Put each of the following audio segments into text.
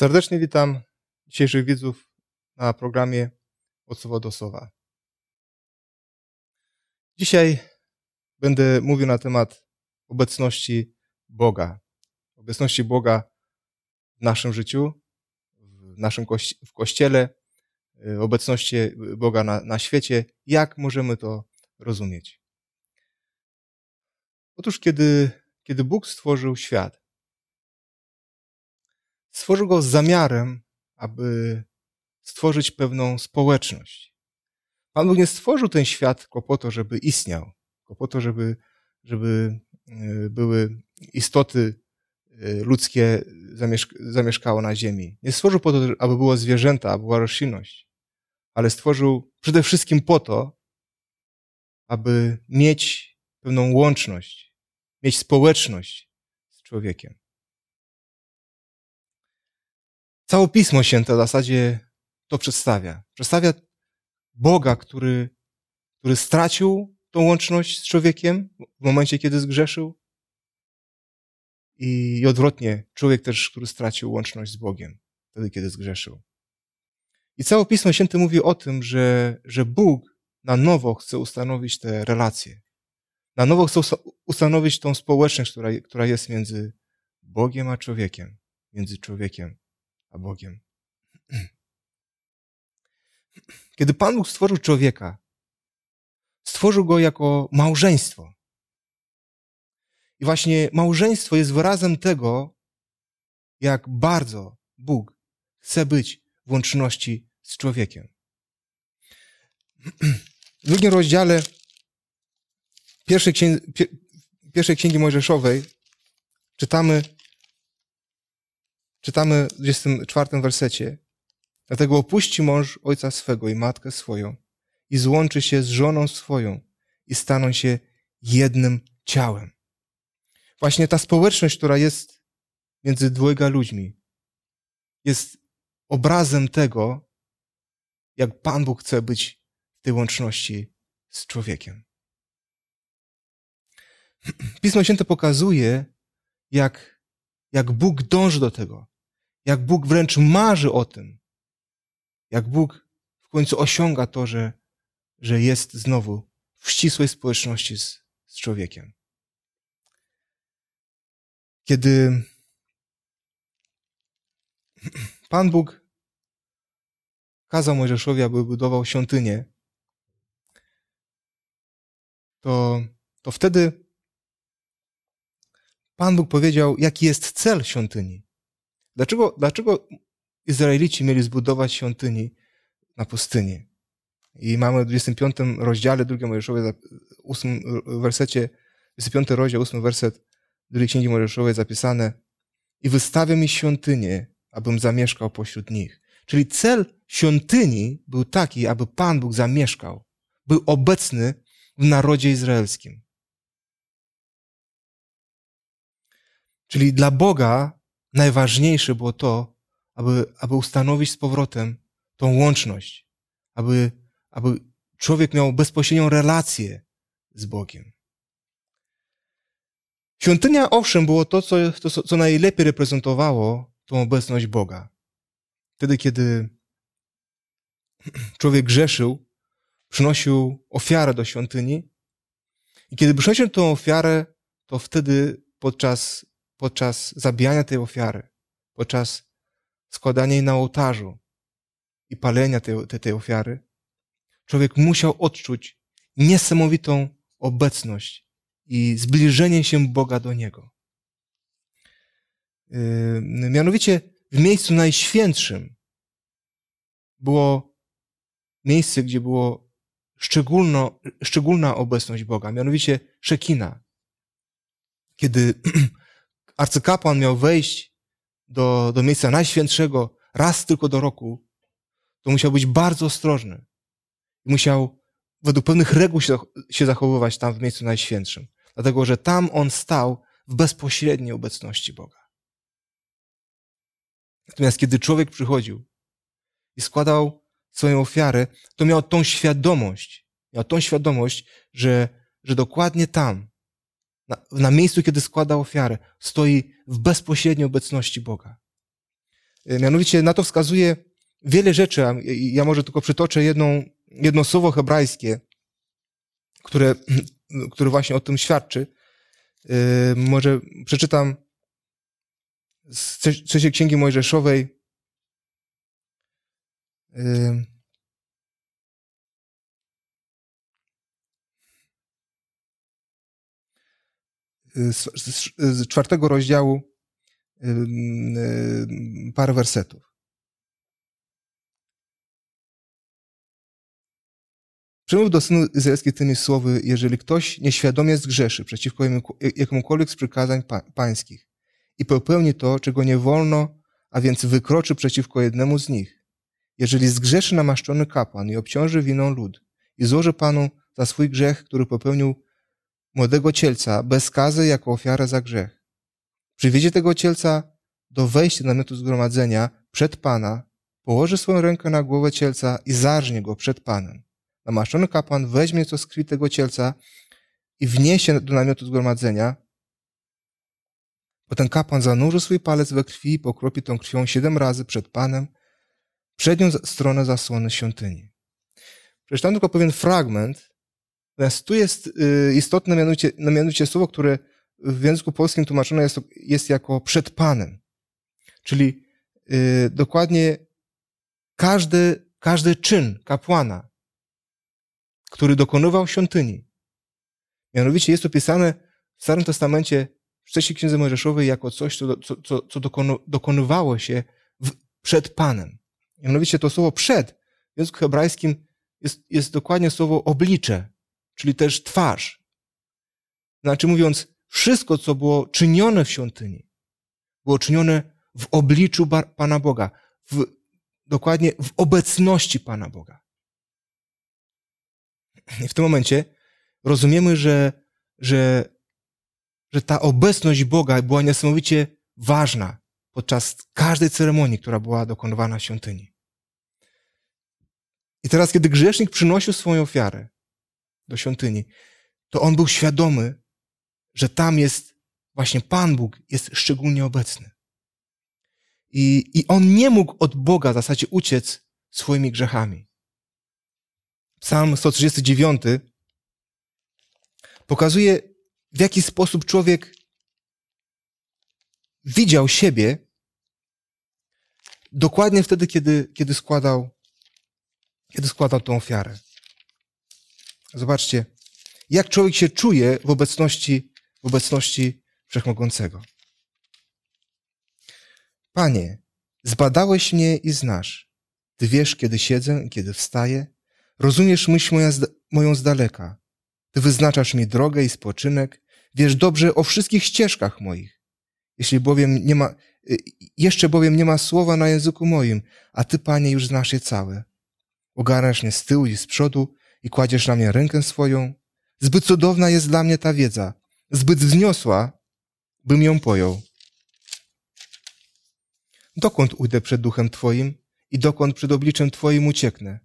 Serdecznie witam dzisiejszych widzów na programie Od Słowa do Słowa. Dzisiaj będę mówił na temat obecności Boga. Obecności Boga w naszym życiu, w naszym kości w kościele, y, obecności Boga na, na świecie. Jak możemy to rozumieć? Otóż, kiedy, kiedy Bóg stworzył świat, stworzył go z zamiarem, aby stworzyć pewną społeczność. Pan Bóg nie stworzył ten świat tylko po to, żeby istniał, tylko po to, żeby, żeby y, były istoty y, ludzkie zamieszkało na ziemi. Nie stworzył po to, aby było zwierzęta, aby była roślinność, ale stworzył przede wszystkim po to, aby mieć pewną łączność, mieć społeczność z człowiekiem. Całe Pismo Święte w zasadzie to przedstawia. Przedstawia Boga, który, który stracił tą łączność z człowiekiem w momencie, kiedy zgrzeszył. I odwrotnie, człowiek też, który stracił łączność z Bogiem wtedy, kiedy zgrzeszył. I całe Pismo Święte mówi o tym, że, że Bóg na nowo chce ustanowić te relacje. Na nowo chce ustanowić tą społeczność, która, która jest między Bogiem a człowiekiem, między człowiekiem a Bogiem. Kiedy Pan Bóg stworzył człowieka, stworzył go jako małżeństwo. I właśnie małżeństwo jest wyrazem tego, jak bardzo Bóg chce być w łączności z człowiekiem. W drugim rozdziale pierwszej księgi, pierwszej księgi Mojżeszowej czytamy Czytamy w 24 wersecie. Dlatego opuści mąż ojca swego i matkę swoją i złączy się z żoną swoją i staną się jednym ciałem. Właśnie ta społeczność, która jest między dwojga ludźmi, jest obrazem tego, jak Pan Bóg chce być w tej łączności z człowiekiem. Pismo Święte pokazuje, jak, jak Bóg dąży do tego, jak Bóg wręcz marzy o tym, jak Bóg w końcu osiąga to, że, że jest znowu w ścisłej społeczności z, z człowiekiem. Kiedy Pan Bóg kazał Mojżeszowi, aby budował świątynię, to, to wtedy Pan Bóg powiedział, jaki jest cel świątyni. Dlaczego, dlaczego Izraelici mieli zbudować świątyni na pustyni? I mamy w 25 rozdziale drugiej Mojżeszowej, 8 wersecie, 25 rozdział, 8 werset drugiej Księgi Mojżeszowej zapisane i wystawię mi świątynię, abym zamieszkał pośród nich. Czyli cel świątyni był taki, aby Pan Bóg zamieszkał, był obecny w narodzie izraelskim. Czyli dla Boga najważniejsze było to, aby, aby ustanowić z powrotem tą łączność, aby, aby człowiek miał bezpośrednią relację z Bogiem. Świątynia, owszem, było to, co, to, co najlepiej reprezentowało tą obecność Boga. Wtedy, kiedy człowiek grzeszył, przynosił ofiarę do świątyni i kiedy przynosił tę ofiarę, to wtedy podczas podczas zabijania tej ofiary, podczas składania jej na ołtarzu i palenia tej, tej, tej ofiary, człowiek musiał odczuć niesamowitą obecność i zbliżenie się Boga do Niego. Yy, mianowicie w miejscu najświętszym było miejsce, gdzie było szczególno, szczególna obecność Boga, mianowicie Szekina. Kiedy arcykapłan miał wejść do, do miejsca najświętszego raz tylko do roku, to musiał być bardzo ostrożny. Musiał według pewnych reguł się, zachowywać tam w miejscu najświętszym. Dlatego, że tam on stał w bezpośredniej obecności Boga. Natomiast kiedy człowiek przychodził i składał swoją ofiarę, to miał tą świadomość, miał tą świadomość, że, że dokładnie tam, na, na miejscu, kiedy składa ofiarę, stoi w bezpośredniej obecności Boga. Mianowicie na to wskazuje wiele rzeczy. Ja może tylko przytoczę jedną, jedno słowo hebrajskie, które, które właśnie o tym świadczy. Może przeczytam z trzeciej księgi Mojżeszowej. Z, z, z czwartego rozdziału parę wersetów. Przemów do synu izraelskich tymi słowy, jeżeli ktoś nieświadomie zgrzeszy przeciwko jakiemukolwiek z przykazań pańskich i popełni to, czego nie wolno, a więc wykroczy przeciwko jednemu z nich. Jeżeli zgrzeszy namaszczony kapłan i obciąży winą lud i złoży Panu za swój grzech, który popełnił młodego cielca bez skazy jako ofiarę za grzech. Przywiezie tego cielca do wejścia namiotu zgromadzenia przed Pana, położy swoją rękę na głowę cielca i zarżnie go przed Panem. Namaszczony kapłan weźmie co krwi tego cielca i wniesie do namiotu zgromadzenia. Potem kapłan zanurzy swój palec we krwi i pokropi tą krwią siedem razy przed Panem, przednią stronę zasłony świątyni. Przeczytam tylko pewien fragment, natomiast tu jest y, istotne mianowicie, mianowicie słowo, które w języku polskim tłumaczone jest, jest jako przed Panem. Czyli y, dokładnie każdy, każdy czyn kapłana, który dokonywał świątyni. Mianowicie jest opisane w Starym Testamencie w trzeciej księdze Mojżeszowej jako coś, co, co, co dokonywało się w, przed Panem. Mianowicie to słowo przed w języku hebrajskim jest, jest dokładnie słowo oblicze, czyli też twarz. Znaczy mówiąc, wszystko, co było czynione w świątyni, było czynione w obliczu Pana Boga, w, dokładnie w obecności Pana Boga. I w tym momencie rozumiemy, że, że, że ta obecność Boga była niesamowicie ważna podczas każdej ceremonii, która była dokonywana w świątyni. I teraz, kiedy grzesznik przynosił swoją ofiarę do świątyni, to on był świadomy, że tam jest właśnie Pan Bóg jest szczególnie obecny. I, I on nie mógł od Boga w zasadzie uciec swoimi grzechami. Psalm 139 pokazuje, w jaki sposób człowiek widział siebie dokładnie wtedy, kiedy, kiedy, składał, kiedy składał tą ofiarę. Zobaczcie, jak człowiek się czuje w obecności, w obecności Wszechmogącego. Panie, zbadałeś mnie i znasz. Ty wiesz, kiedy siedzę i kiedy wstaję. Rozumiesz myśl moja, moją z daleka. Ty wyznaczasz mi drogę i spoczynek. Wiesz dobrze o wszystkich ścieżkach moich. Jeśli bowiem nie ma, y, jeszcze bowiem nie ma słowa na języku moim, a Ty, Panie, już znasz je całe. Ogarniasz mnie z tyłu i z przodu i kładziesz na mnie rękę swoją. Zbyt cudowna jest dla mnie ta wiedza, zbyt wzniosła, bym ją pojął. Dokąd ujdę przed duchem Twoim i dokąd przed obliczem Twoim ucieknę?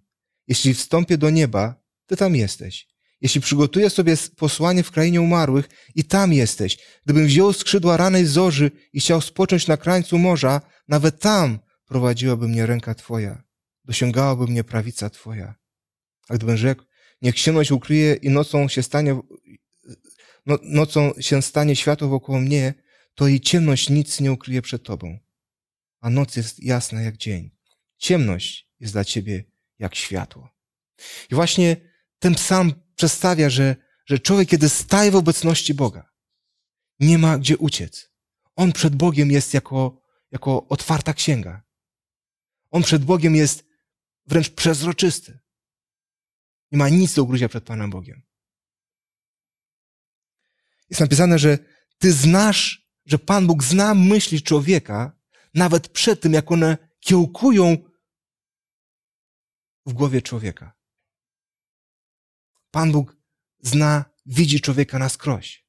Jeśli wstąpię do nieba, Ty tam jesteś. Jeśli przygotuję sobie posłanie w krainie umarłych i tam jesteś. Gdybym wziął skrzydła ranej zorzy i chciał spocząć na krańcu morza, nawet tam prowadziłaby mnie ręka Twoja. Dosięgałaby mnie prawica Twoja. A gdybym rzekł, niech ciemność ukryje i nocą się stanie, no, nocą się stanie światło wokół mnie, to i ciemność nic nie ukryje przed Tobą a noc jest jasna jak dzień. Ciemność jest dla ciebie jak światło. I właśnie ten psalm przedstawia, że, że człowiek, kiedy staje w obecności Boga, nie ma gdzie uciec. On przed Bogiem jest jako, jako otwarta księga. On przed Bogiem jest wręcz przezroczysty. Nie ma nic do ugryzia przed Panem Bogiem. Jest napisane, że ty znasz, że Pan Bóg zna myśli człowieka nawet przed tym, jak one kiełkują w głowie człowieka. Pan Bóg zna, widzi człowieka na skroś.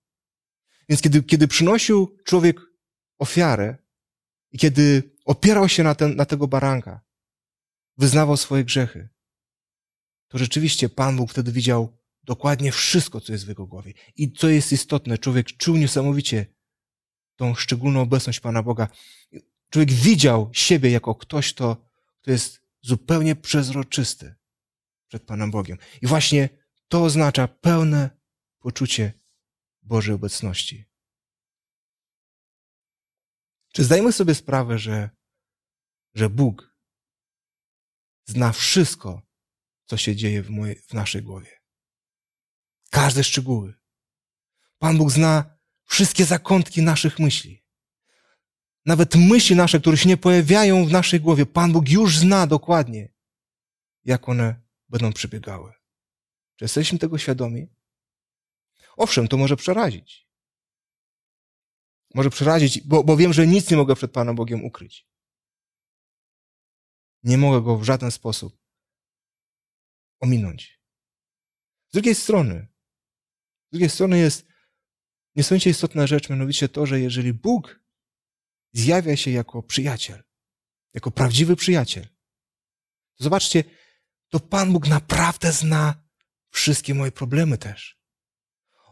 Więc kiedy, kiedy przynosił człowiek ofiarę i kiedy opierał się na, ten, na tego baranka, wyznawał swoje grzechy, to rzeczywiście Pan Bóg wtedy widział dokładnie wszystko, co jest w jego głowie. I co jest istotne, człowiek czuł niesamowicie tą szczególną obecność Pana Boga. człowiek widział siebie jako ktoś, kto, kto jest zupełnie przezroczysty przed Panem Bogiem. I właśnie to oznacza pełne poczucie Bożej obecności. Czy zdajemy sobie sprawę, że, że Bóg zna wszystko, co się dzieje w, mojej, w naszej głowie? Każde szczegóły. Pan Bóg zna wszystkie zakątki naszych myśli. Nawet myśli nasze, które się nie pojawiają w naszej głowie, Pan Bóg już zna dokładnie, jak one będą przebiegały. Czy jesteśmy tego świadomi? Owszem, to może przerazić. Może przerazić, bo, bo wiem, że nic nie mogę przed Panem Bogiem ukryć. Nie mogę go w żaden sposób ominąć. Z drugiej strony, z drugiej strony jest niesłychanie istotna rzecz, mianowicie to, że jeżeli Bóg zjawia się jako przyjaciel, jako prawdziwy przyjaciel, to zobaczcie, to Pan Bóg naprawdę zna wszystkie moje problemy też.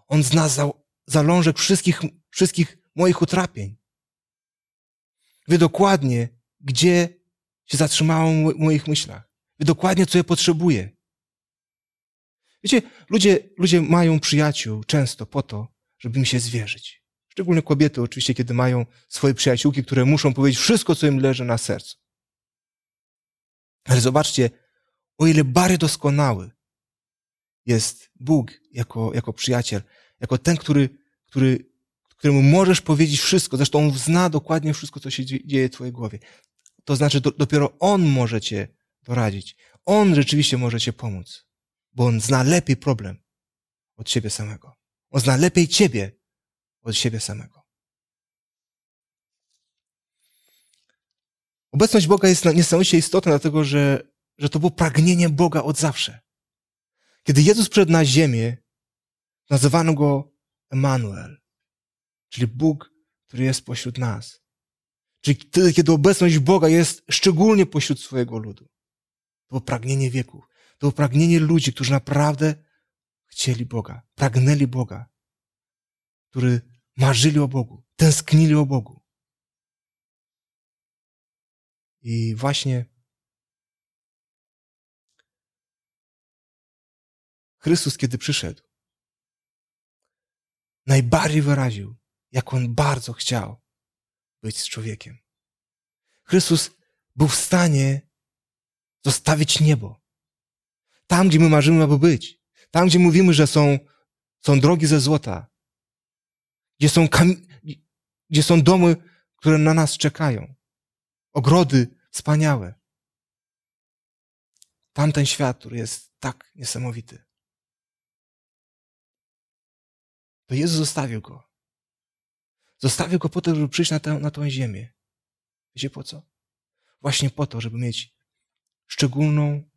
On zna za, zalążek wszystkich, wszystkich moich utrapień. Wie dokładnie, gdzie się zatrzymało w moich myślach. Wie dokładnie, co ja potrzebuję. Wiecie, ludzie, ludzie mają przyjaciół często po to, żeby im się zwierzyć. Szczególnie kobiety, oczywiście, kiedy mają swoje przyjaciółki, które muszą powiedzieć wszystko, co im leży na sercu. Ale zobaczcie, o ile bardziej doskonały jest Bóg jako, jako przyjaciel, jako ten, który, który, któremu możesz powiedzieć wszystko. Zresztą On zna dokładnie wszystko, co się dzieje w Twojej głowie. To znaczy, do, dopiero On może Cię doradzić. On rzeczywiście może Cię pomóc, bo On zna lepiej problem od siebie samego. On zna lepiej Ciebie od siebie samego. Obecność Boga jest niesamowicie istotna, dlatego że, że to było pragnienie Boga od zawsze. Kiedy Jezus przyszedł na ziemię, nazywano go Emanuel, czyli Bóg, który jest pośród nas. Czyli wtedy, kiedy obecność Boga jest szczególnie pośród swojego ludu. To było pragnienie wieków. To było pragnienie ludzi, którzy naprawdę chcieli Boga, pragnęli Boga, którzy marzyli o Bogu, tęsknili o Bogu. I właśnie Chrystus, kiedy przyszedł, najbardziej wyraził, jak on bardzo chciał być z człowiekiem. Chrystus był w stanie zostawić niebo. Tam, gdzie my marzymy, aby być. Tam, gdzie mówimy, że są, są drogi ze złota. Gdzie są, kam- gdzie są domy, które na nas czekają. Ogrody wspaniałe. Tamten świat, który jest tak niesamowity. to Jezus zostawił go. Zostawił go po to, żeby przyjść na tę, na tę ziemię. Wiecie po co? Właśnie po to, żeby mieć szczególną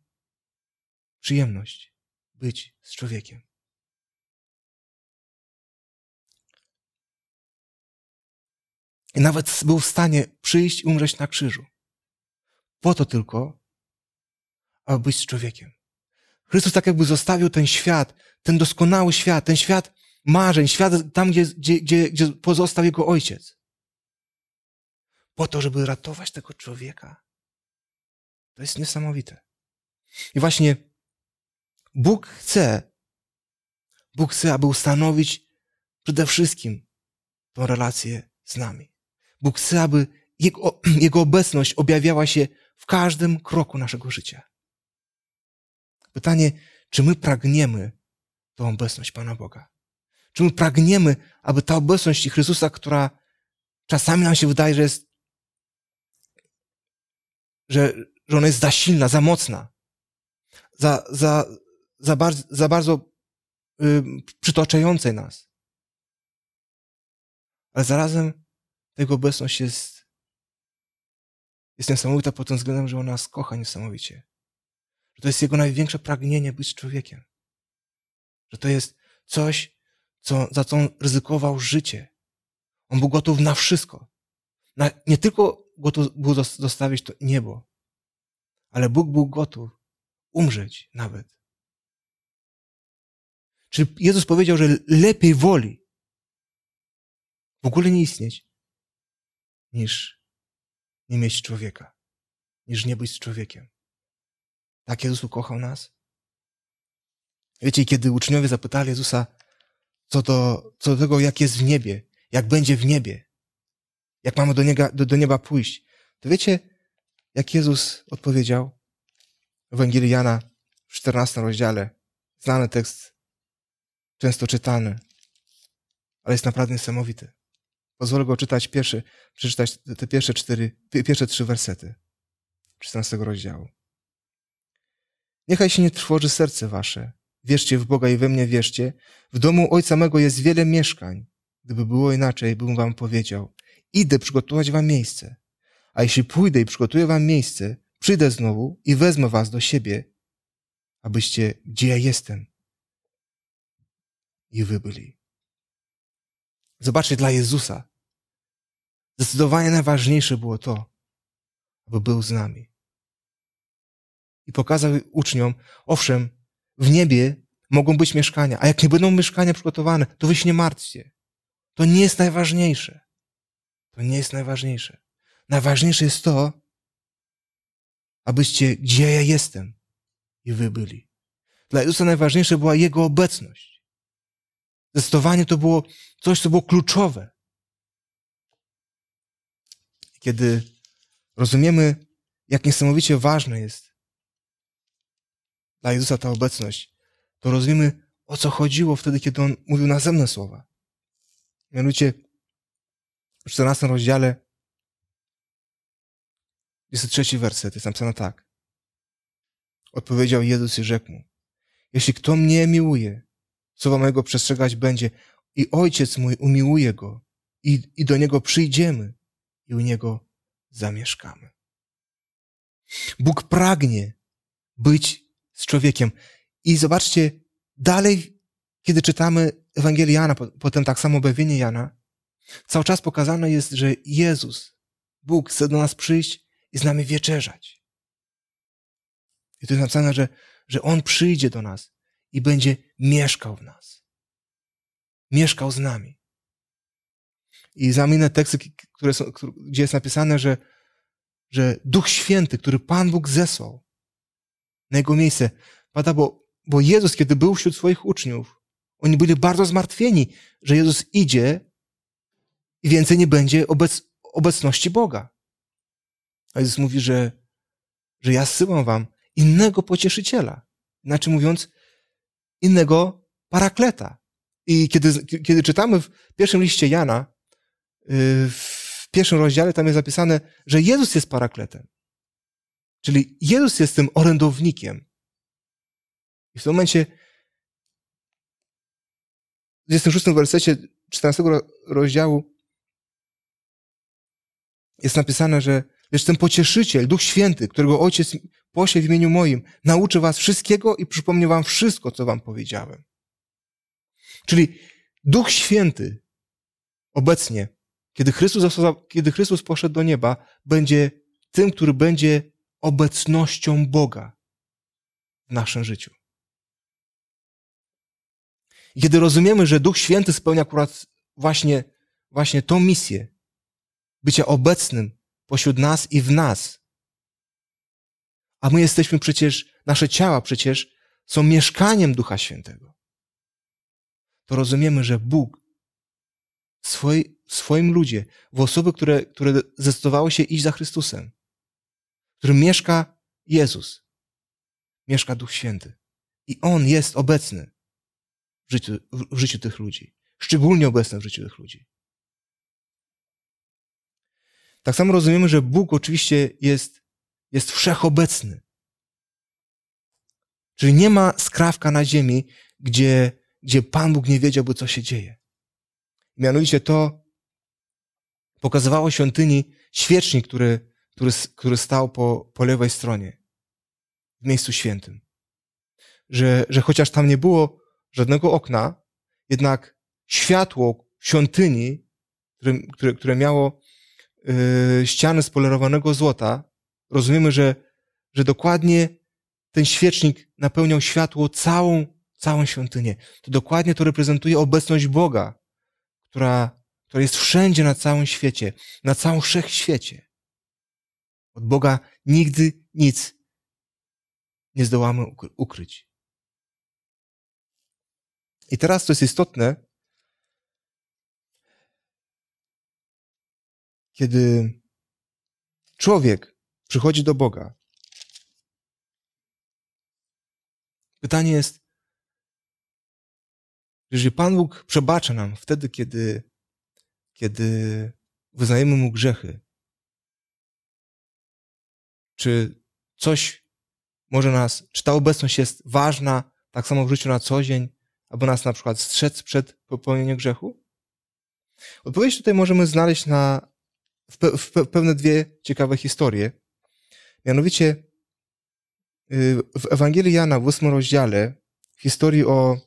przyjemność być z człowiekiem. I nawet był w stanie przyjść i umrzeć na krzyżu. Po to tylko, aby być z człowiekiem. Chrystus tak jakby zostawił ten świat, ten doskonały świat, ten świat marzeń, świat tam, gdzie, gdzie, gdzie, pozostał jego ojciec. Po to, żeby ratować tego człowieka. To jest niesamowite. I właśnie Bóg chce, Bóg chce, aby ustanowić przede wszystkim tą relację z nami. Bóg chce, aby jego, jego obecność objawiała się w każdym kroku naszego życia. Pytanie, czy my pragniemy tą obecność Pana Boga? Czy my pragniemy, aby ta obecność Chrystusa, która czasami nam się wydaje, że jest, że, że ona jest za silna, za mocna, za, za, za, bardzo, za bardzo y, przytoczającej nas. Ale zarazem tego obecność jest, jest niesamowita pod tym względem, że ona nas kocha niesamowicie. Że to jest Jego największe pragnienie być człowiekiem. Że to jest coś, co, za co on ryzykował życie. On był gotów na wszystko. Na, nie tylko gotów był zostawić to niebo, ale Bóg był gotów umrzeć nawet. Czyli Jezus powiedział, że lepiej woli w ogóle nie istnieć, niż nie mieć człowieka, niż nie być człowiekiem. Tak Jezus ukochał nas. Wiecie, kiedy uczniowie zapytali Jezusa co do, co do tego, jak jest w niebie, jak będzie w niebie, jak mamy do nieba, do, do nieba pójść, to wiecie, jak Jezus odpowiedział? W Ewangelii Jana w 14 rozdziale, znany tekst, często czytany, ale jest naprawdę niesamowity. Pozwolę go czytać pierwszy, przeczytać te pierwsze cztery, pierwsze trzy wersety 14 rozdziału. Niechaj się nie trwoży serce wasze. Wierzcie w Boga i we mnie wierzcie. W domu Ojca mego jest wiele mieszkań. Gdyby było inaczej, bym wam powiedział. Idę przygotować wam miejsce. A jeśli pójdę i przygotuję wam miejsce, przyjdę znowu i wezmę was do siebie, abyście, gdzie ja jestem, i wy byli. Zobaczcie, dla Jezusa zdecydowanie najważniejsze było to, aby był z nami. I pokazał uczniom, owszem, w niebie mogą być mieszkania, a jak nie będą mieszkania przygotowane, to wy się nie martwcie. To nie jest najważniejsze. To nie jest najważniejsze. Najważniejsze jest to, abyście, gdzie ja jestem, i wy byli. Dla Jezusa najważniejsze była Jego obecność. Zdecydowanie to było coś, co było kluczowe. Kiedy rozumiemy, jak niesamowicie ważne jest dla Jezusa ta obecność, to rozumiemy, o co chodziło wtedy, kiedy On mówił nazemne słowa. Mianowicie w 14 rozdziale jest trzeci werset, jest napisane tak. Odpowiedział Jezus i rzekł mu, jeśli kto mnie miłuje, słowa mojego przestrzegać będzie i Ojciec mój umiłuje go i, i do Niego przyjdziemy i u Niego zamieszkamy. Bóg pragnie być z człowiekiem. I zobaczcie, dalej, kiedy czytamy Ewangelię Jana, potem tak samo objawienie Jana, cały czas pokazane jest, że Jezus, Bóg chce do nas przyjść i z nami wieczerzać. I tu jest napisane, że, że On przyjdzie do nas i będzie mieszkał w nas. Mieszkał z nami. I znam inne teksty, które są, gdzie jest napisane, że, że Duch Święty, który Pan Bóg zesłał na Jego miejsce, pada, bo, bo Jezus, kiedy był wśród swoich uczniów, oni byli bardzo zmartwieni, że Jezus idzie i więcej nie będzie obec, obecności Boga. A Jezus mówi, że, że ja zsyłam wam innego pocieszyciela. Inaczej mówiąc, innego parakleta. I kiedy, kiedy czytamy w pierwszym liście Jana, y, w pierwszym rozdziale tam jest zapisane, że Jezus jest parakletem. Czyli Jezus jest tym orędownikiem. I w tym momencie w 26 wersecie 14 rozdziału jest napisane, że lecz ten pocieszyciel, Duch Święty, którego Ojciec pośle w imieniu moim, nauczy was wszystkiego i przypomni wam wszystko, co wam powiedziałem. Czyli Duch Święty obecnie, kiedy Chrystus, kiedy Chrystus poszedł do nieba, będzie tym, który będzie obecnością Boga w naszym życiu. I kiedy rozumiemy, że Duch Święty spełnia akurat właśnie, właśnie tą misję, bycia obecnym pośród nas i w nas, a my jesteśmy przecież, nasze ciała przecież są mieszkaniem Ducha Świętego, to rozumiemy, że Bóg w swoi, swoim ludzie, w osoby, które, które zdecydowały się iść za Chrystusem, w którym mieszka Jezus, mieszka Duch Święty. I On jest obecny w życiu, w życiu tych ludzi. Szczególnie obecny w życiu tych ludzi. Tak samo rozumiemy, że Bóg oczywiście jest, jest wszechobecny. Czyli nie ma skrawka na ziemi, gdzie, gdzie Pan Bóg nie wiedziałby, co się dzieje. Mianowicie to pokazywało świątyni świecznik, który, który, który stał po, po lewej stronie, w miejscu świętym. Że, że chociaż tam nie było żadnego okna, jednak światło świątyni, które, które, które miało yy, ściany z polerowanego złota, rozumiemy, że, że dokładnie ten świecznik napełniał światło całą, całą świątynię. To dokładnie to reprezentuje obecność Boga, która, która jest wszędzie na całym świecie, na całym wszechświecie. Od Boga nigdy nic nie zdołamy ukryć. I teraz, co jest istotne, kiedy człowiek przychodzi do Boga, pytanie jest, jeżeli Pan Bóg przebacza nam wtedy, kiedy, kiedy wyznajemy Mu grzechy, czy coś może nas, czy ta obecność jest ważna, tak samo w życiu na co dzień, aby nas na przykład strzec przed popełnieniem grzechu? Odpowiedź tutaj możemy znaleźć na, w, pe, w pewne dwie ciekawe historie. Mianowicie y, w Ewangelii Jana w ósmym rozdziale, historii o,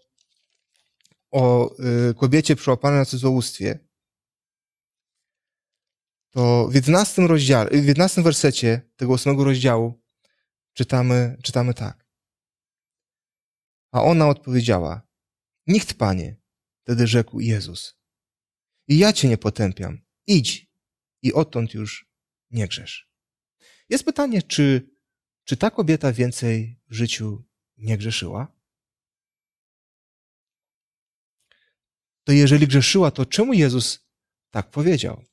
o y, kobiecie przyłapanej na cudzołóstwie, to w 11 rozdziale, w 11 wersecie tego ósmego rozdziału czytamy, czytamy tak. A ona odpowiedziała, nikt, panie, wtedy rzekł Jezus. I ja cię nie potępiam. Idź i odtąd już nie grzesz. Jest pytanie, czy, czy ta kobieta więcej w życiu nie grzeszyła? To jeżeli grzeszyła, to czemu Jezus tak powiedział?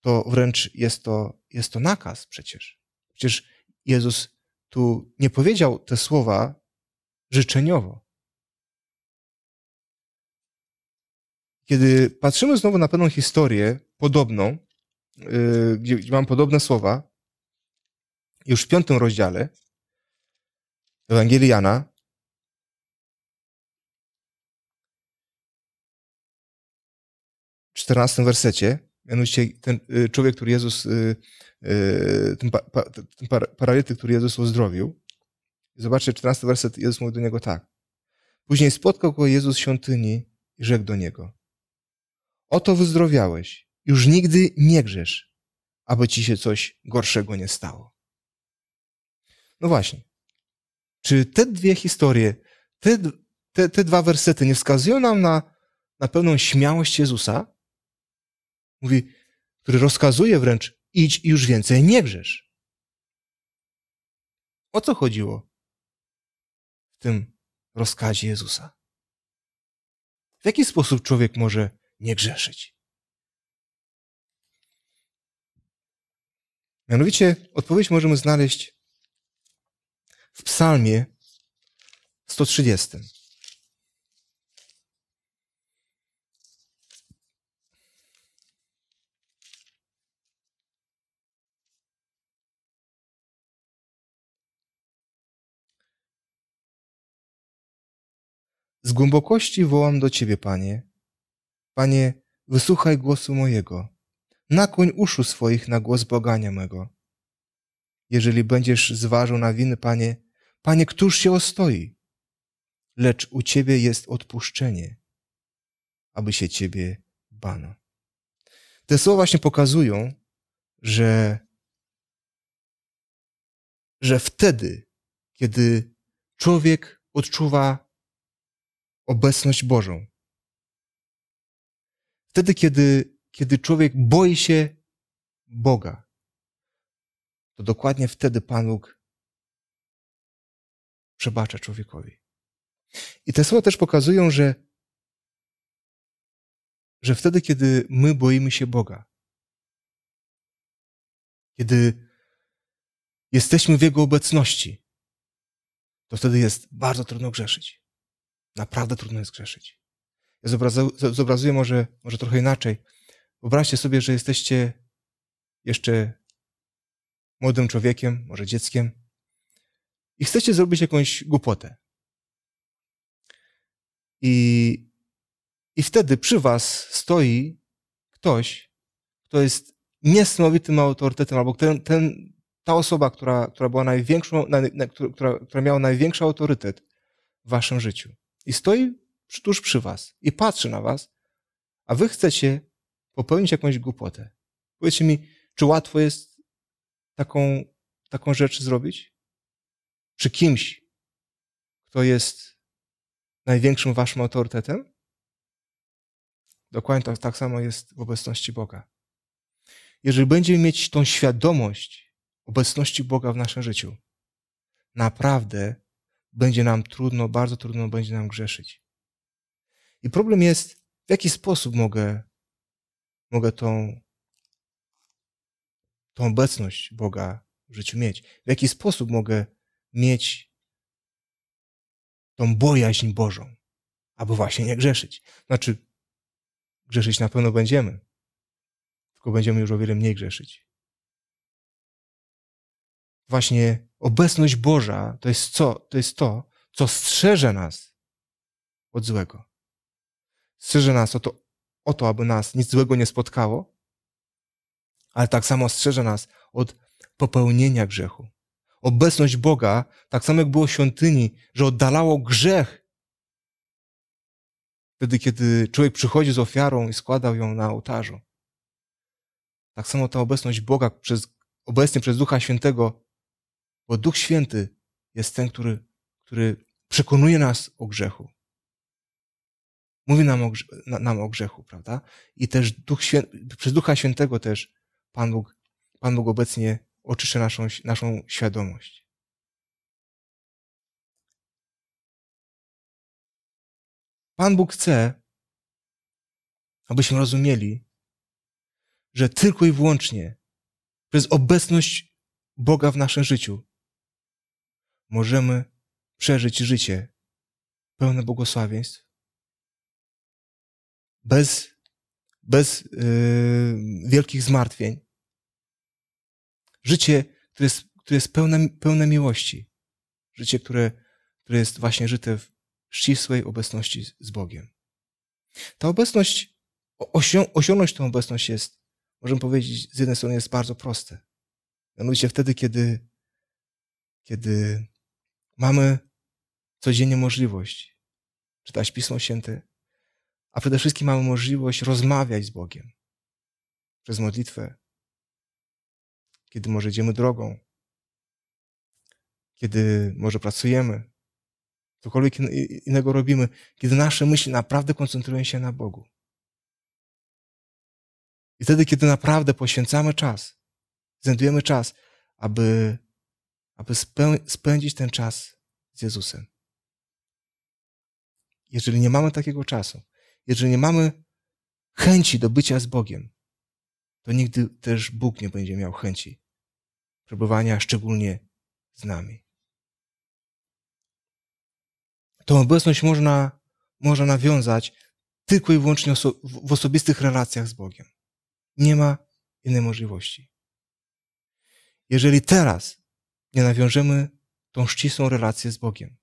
To wręcz jest to, jest to nakaz przecież. Przecież Jezus tu nie powiedział te słowa życzeniowo. Kiedy patrzymy znowu na pewną historię podobną, gdzie, gdzie mam podobne słowa, już w piątym rozdziale Ewangelii Jana, w czternastym wersecie, mianowicie ten y, człowiek, który Jezus, y, y, ten, pa, ten paralityk, który Jezus uzdrowił. Zobaczcie, 14 werset, Jezus mówi do niego tak. Później spotkał go Jezus w świątyni i rzekł do niego. Oto wyzdrowiałeś, już nigdy nie grzesz, aby ci się coś gorszego nie stało. No właśnie. Czy te dwie historie, te, te, te dwa wersety nie wskazują nam na, na pewną śmiałość Jezusa? Mówi, który rozkazuje wręcz, idź i już więcej nie grzesz. O co chodziło w tym rozkazie Jezusa? W jaki sposób człowiek może nie grzeszyć? Mianowicie odpowiedź możemy znaleźć w Psalmie 130. Z głębokości wołam do Ciebie, Panie. Panie, wysłuchaj głosu mojego. Nakłoń uszu swoich na głos błagania mego. Jeżeli będziesz zważył na winy, Panie, Panie, któż się ostoi? Lecz u Ciebie jest odpuszczenie, aby się Ciebie bano. Te słowa właśnie pokazują, że, że wtedy, kiedy człowiek odczuwa obecność Bożą. Wtedy, kiedy, kiedy człowiek boi się Boga, to dokładnie wtedy Pan Bóg przebacza człowiekowi. I te słowa też pokazują, że, że wtedy, kiedy my boimy się Boga, kiedy jesteśmy w Jego obecności, to wtedy jest bardzo trudno grzeszyć. Naprawdę trudno jest grzeszyć. Ja zobrazuję może, może trochę inaczej. Wyobraźcie sobie, że jesteście jeszcze młodym człowiekiem, może dzieckiem i chcecie zrobić jakąś głupotę. I, i wtedy przy was stoi ktoś, kto jest niesamowitym autorytetem, albo ten, ten, ta osoba, która, która była największą, na, na, która, która miała największy autorytet w waszym życiu i stoi tuż przy was i patrzy na was, a wy chcecie popełnić jakąś głupotę. Powiedzcie mi, czy łatwo jest taką, taką rzecz zrobić? Przy kimś, kto jest największym waszym autorytetem? Dokładnie tak, tak samo jest w obecności Boga. Jeżeli będziemy mieć tą świadomość, obecności Boga w naszym życiu, naprawdę będzie nam trudno, bardzo trudno będzie nam grzeszyć. I problem jest, w jaki sposób mogę, mogę tą, tą obecność Boga w życiu mieć. W jaki sposób mogę mieć tą bojaźń Bożą, aby właśnie nie grzeszyć. Znaczy, grzeszyć na pewno będziemy, tylko będziemy już o wiele mniej grzeszyć. Właśnie obecność Boża to jest co? To jest to, co strzeże nas od złego. Strzeże nas o to, o to, aby nas nic złego nie spotkało, ale tak samo strzeże nas od popełnienia grzechu. Obecność Boga, tak samo jak było w świątyni, że oddalało grzech. Wtedy, kiedy człowiek przychodzi z ofiarą i składał ją na ołtarzu. Tak samo ta obecność Boga przez, obecnie przez Ducha Świętego, bo Duch Święty jest ten, który, który przekonuje nas o grzechu. Mówi nam o, nam o grzechu, prawda? I też Duch Święty, przez Ducha Świętego też Pan Bóg, Pan Bóg obecnie oczyszcza naszą, naszą świadomość. Pan Bóg chce, abyśmy rozumieli, że tylko i wyłącznie przez obecność Boga w naszym życiu możemy przeżyć życie pełne błogosławieństw, bez, bez yy, wielkich zmartwień. Życie, które jest, które jest pełne, pełne miłości. Życie, które, które jest właśnie żyte w ścisłej obecności z Bogiem. Ta obecność, osią, osiągnąć tę obecność jest, możemy powiedzieć, z jednej strony jest bardzo proste. Mianowicie wtedy, kiedy, kiedy mamy codziennie możliwość czytać Pismo Święte, a przede wszystkim mamy możliwość rozmawiać z Bogiem przez modlitwę, kiedy może idziemy drogą, kiedy może pracujemy, cokolwiek innego robimy, kiedy nasze myśli naprawdę koncentrują się na Bogu. I wtedy, kiedy naprawdę poświęcamy czas, znajdujemy czas, aby, aby spędzić ten czas z Jezusem. Jeżeli nie mamy takiego czasu, jeżeli nie mamy chęci do bycia z Bogiem, to nigdy też Bóg nie będzie miał chęci przebywania szczególnie z nami. Tą obecność można, można nawiązać tylko i wyłącznie oso w osobistych relacjach z Bogiem. Nie ma innej możliwości. Jeżeli teraz nie nawiążemy tą ścisłą relację z Bogiem,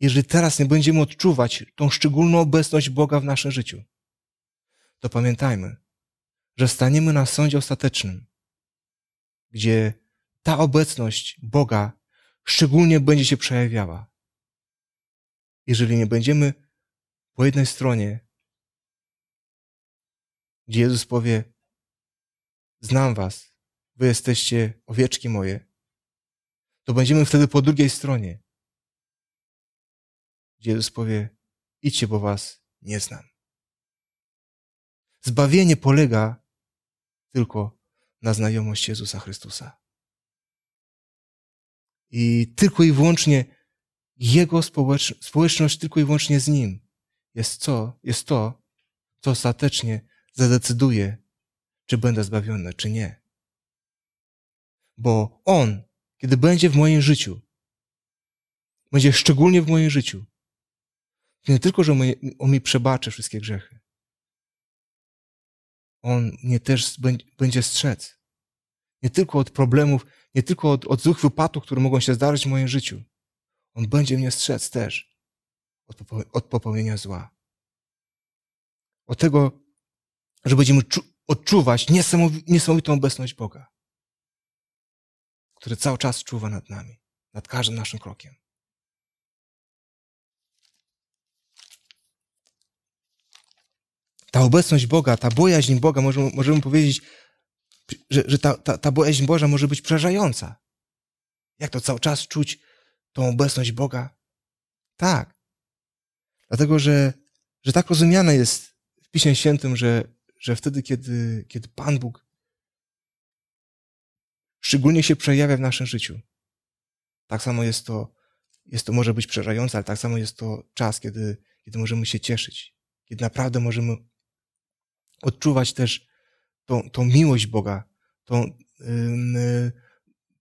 jeżeli teraz nie będziemy odczuwać tą szczególną obecność Boga w naszym życiu, to pamiętajmy, że staniemy na sądzie ostatecznym, gdzie ta obecność Boga szczególnie będzie się przejawiała. Jeżeli nie będziemy po jednej stronie, gdzie Jezus powie: Znam Was, Wy jesteście owieczki moje, to będziemy wtedy po drugiej stronie, gdzie Jezus powie, idźcie, bo was nie znam. Zbawienie polega tylko na znajomości Jezusa Chrystusa. I tylko i wyłącznie Jego społeczność, tylko i wyłącznie z Nim jest co? Jest to, co ostatecznie zadecyduje, czy będę zbawiony, czy nie. Bo On, kiedy będzie w moim życiu, będzie szczególnie w moim życiu, nie tylko, że On mi przebaczy wszystkie grzechy. On mnie też będzie strzec. Nie tylko od problemów, nie tylko od, od złych wypadków, które mogą się zdarzyć w moim życiu. On będzie mnie strzec też od, od popełnienia zła. Od tego, że będziemy odczuwać niesamowitą obecność Boga, który cały czas czuwa nad nami, nad każdym naszym krokiem. Ta obecność Boga, ta bojaźń Boga, możemy, możemy powiedzieć, że, że ta, ta, ta bojaźń Boża może być przerażająca. Jak to cały czas czuć tą obecność Boga? Tak. Dlatego, że, że tak rozumiane jest w Piśmie Świętym, że, że wtedy, kiedy, kiedy Pan Bóg szczególnie się przejawia w naszym życiu. Tak samo jest to, jest to może być przerażające, ale tak samo jest to czas, kiedy, kiedy możemy się cieszyć, kiedy naprawdę możemy odczuwać też tą, tą miłość Boga, tą, yy,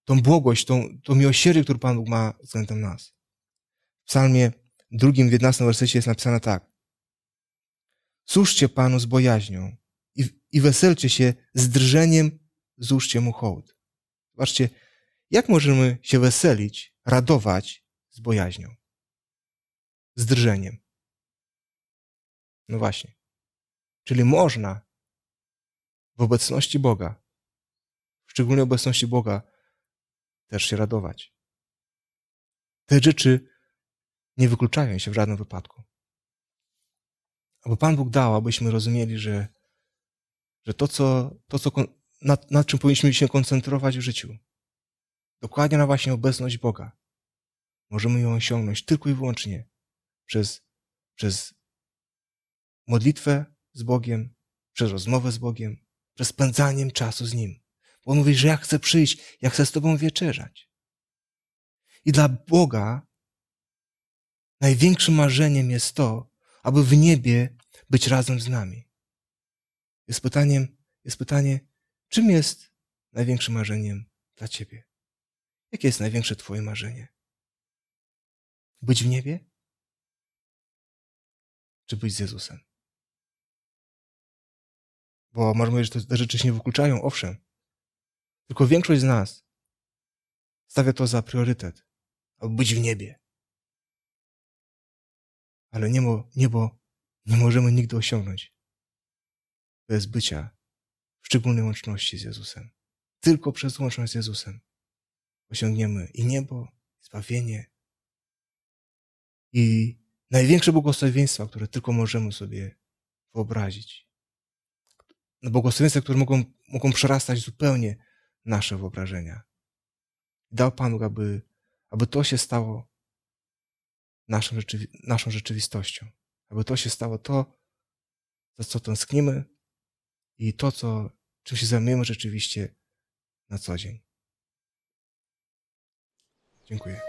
tą błogość, tą, tą miłosierdzie, którą Pan Bóg ma względem nas. W psalmie drugim, w 11 wersecie jest napisane tak. Służcie Panu z bojaźnią i, i weselcie się z drżeniem, złóżcie Mu hołd. Zobaczcie, jak możemy się weselić, radować z bojaźnią? Z drżeniem. No właśnie. Czyli można w obecności Boga, szczególnie obecności Boga, też się radować. Te rzeczy nie wykluczają się w żadnym wypadku. Aby Pan Bóg dał, abyśmy rozumieli, że, że to, co, to co, nad, nad czym powinniśmy się koncentrować w życiu, dokładnie na właśnie obecność Boga, możemy ją osiągnąć tylko i wyłącznie przez, przez modlitwę z Bogiem, przez rozmowę z Bogiem, przez spędzaniem czasu z Nim. Bo On mówi, że ja chcę przyjść, ja chcę z Tobą wieczerzać. I dla Boga największym marzeniem jest to, aby w niebie być razem z nami. Jest pytaniem, jest pytanie, czym jest największym marzeniem dla Ciebie? Jakie jest największe Twoje marzenie? Być w niebie? Czy być z Jezusem? Bo może mówić, że te rzeczy się nie wykluczają, owszem. Tylko większość z nas stawia to za priorytet, aby być w niebie. Ale niebo, niebo nie możemy nigdy osiągnąć bez bycia w szczególnej łączności z Jezusem. Tylko przez łączność z Jezusem osiągniemy i niebo, i zbawienie, i największe błogosławieństwa, które tylko możemy sobie wyobrazić. No błogosławieństwa, które mogą, mogą przerastać zupełnie nasze wyobrażenia. Dał Pan aby, aby to się stało naszą, rzeczywi naszą rzeczywistością. Aby to się stało to, za co tęsknimy i to, co, czym się zajmujemy rzeczywiście na co dzień. Dziękuję.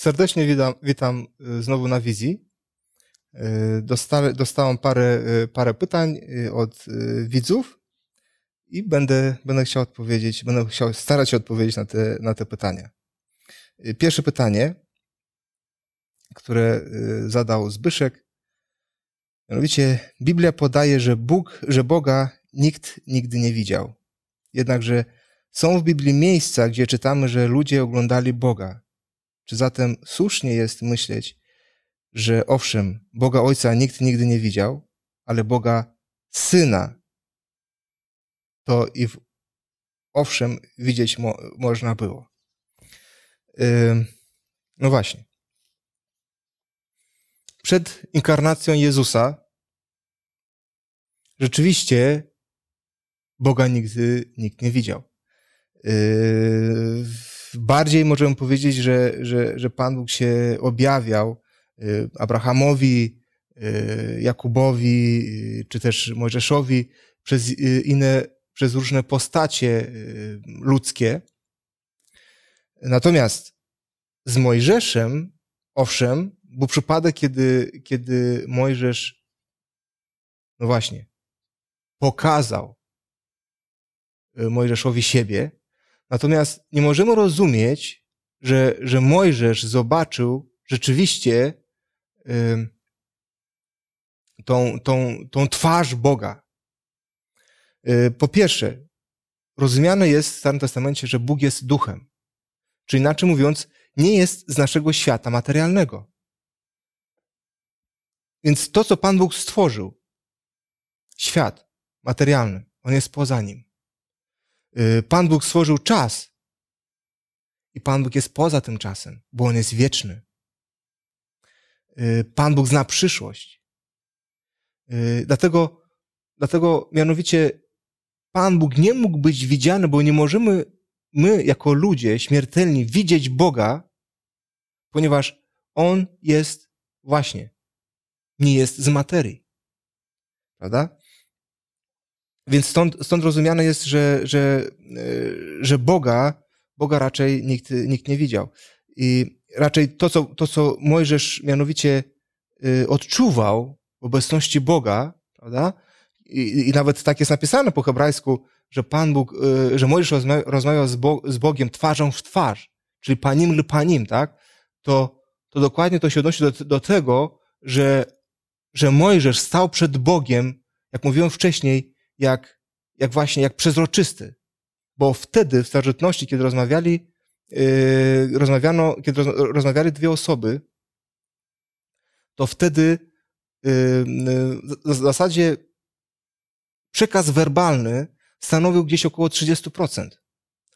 Serdecznie witam, witam y, znowu na wizji. Y, Dosta, dostałem parę, y, parę pytań od widzów i będę, będę chciał odpowiedzieć, będę chciał starać się odpowiedzieć na te, na te pytania. Pierwsze pytanie, które zadał Zbyszek. Mianowicie Biblia podaje, że Bóg, że Boga nikt nigdy nie widział. Jednakże są w Biblii miejsca, gdzie czytamy, że ludzie oglądali Boga. Czy zatem słusznie jest myśleć, że owszem, Boga Ojca nikt nigdy nie widział, ale Boga Syna to i w, owszem widzieć mo, można było. Ym, no właśnie. Przed inkarnacją Jezusa rzeczywiście Boga nigdy nikt nie widział. Yy, bardziej możemy powiedzieć, że, że, że Pan Bóg się objawiał yy, Abrahamowi, yy, Jakubowi, yy, czy też Mojżeszowi przez inne, przez różne postacie ludzkie. Natomiast z Mojżeszem, owszem, był przypadek, kiedy, kiedy Mojżesz, no właśnie, pokazał Mojżeszowi siebie, Natomiast nie możemy rozumieć, że, że Mojżesz zobaczył rzeczywiście y, tą, tą, tą twarz Boga. Y, po pierwsze, rozumiane jest w Starym Testamencie, że Bóg jest duchem. Czyli inaczej mówiąc, nie jest z naszego świata materialnego. Więc to, co Pan Bóg stworzył, świat materialny, on jest poza nim. Y, Pan Bóg stworzył czas i Pan Bóg jest poza tym czasem, bo On jest wieczny. Y, Pan Bóg zna przyszłość. Y, Dlatego, dlatego mianowicie Pan Bóg nie mógł być widziany, bo nie możemy my, jako ludzie śmiertelni, widzieć Boga, ponieważ On jest właśnie, nie jest z materii. Prawda? Więc stąd, stąd rozumiane jest, że, że, e, że Boga, Boga raczej nikt, nikt nie widział. I raczej to, co, to, co Mojżesz mianowicie e, odczuwał w obecności Boga, prawda? I, I nawet tak jest napisane po hebrajsku, że Pan Bóg, e, że Mojżesz rozmawiał z, Bo, z Bogiem twarzą w twarz, czyli panim lub panim, tak? To, to dokładnie to się odnosi do, do tego, że, że Mojżesz stał przed Bogiem, jak mówiłem wcześniej, jak, jak właśnie, jak przezroczysty. Bo wtedy w starożytności, kiedy rozmawiali, yy, rozmawiano, kiedy roz, rozmawiali dwie osoby, to wtedy yy, w zasadzie przekaz werbalny stanowił gdzieś około 30%.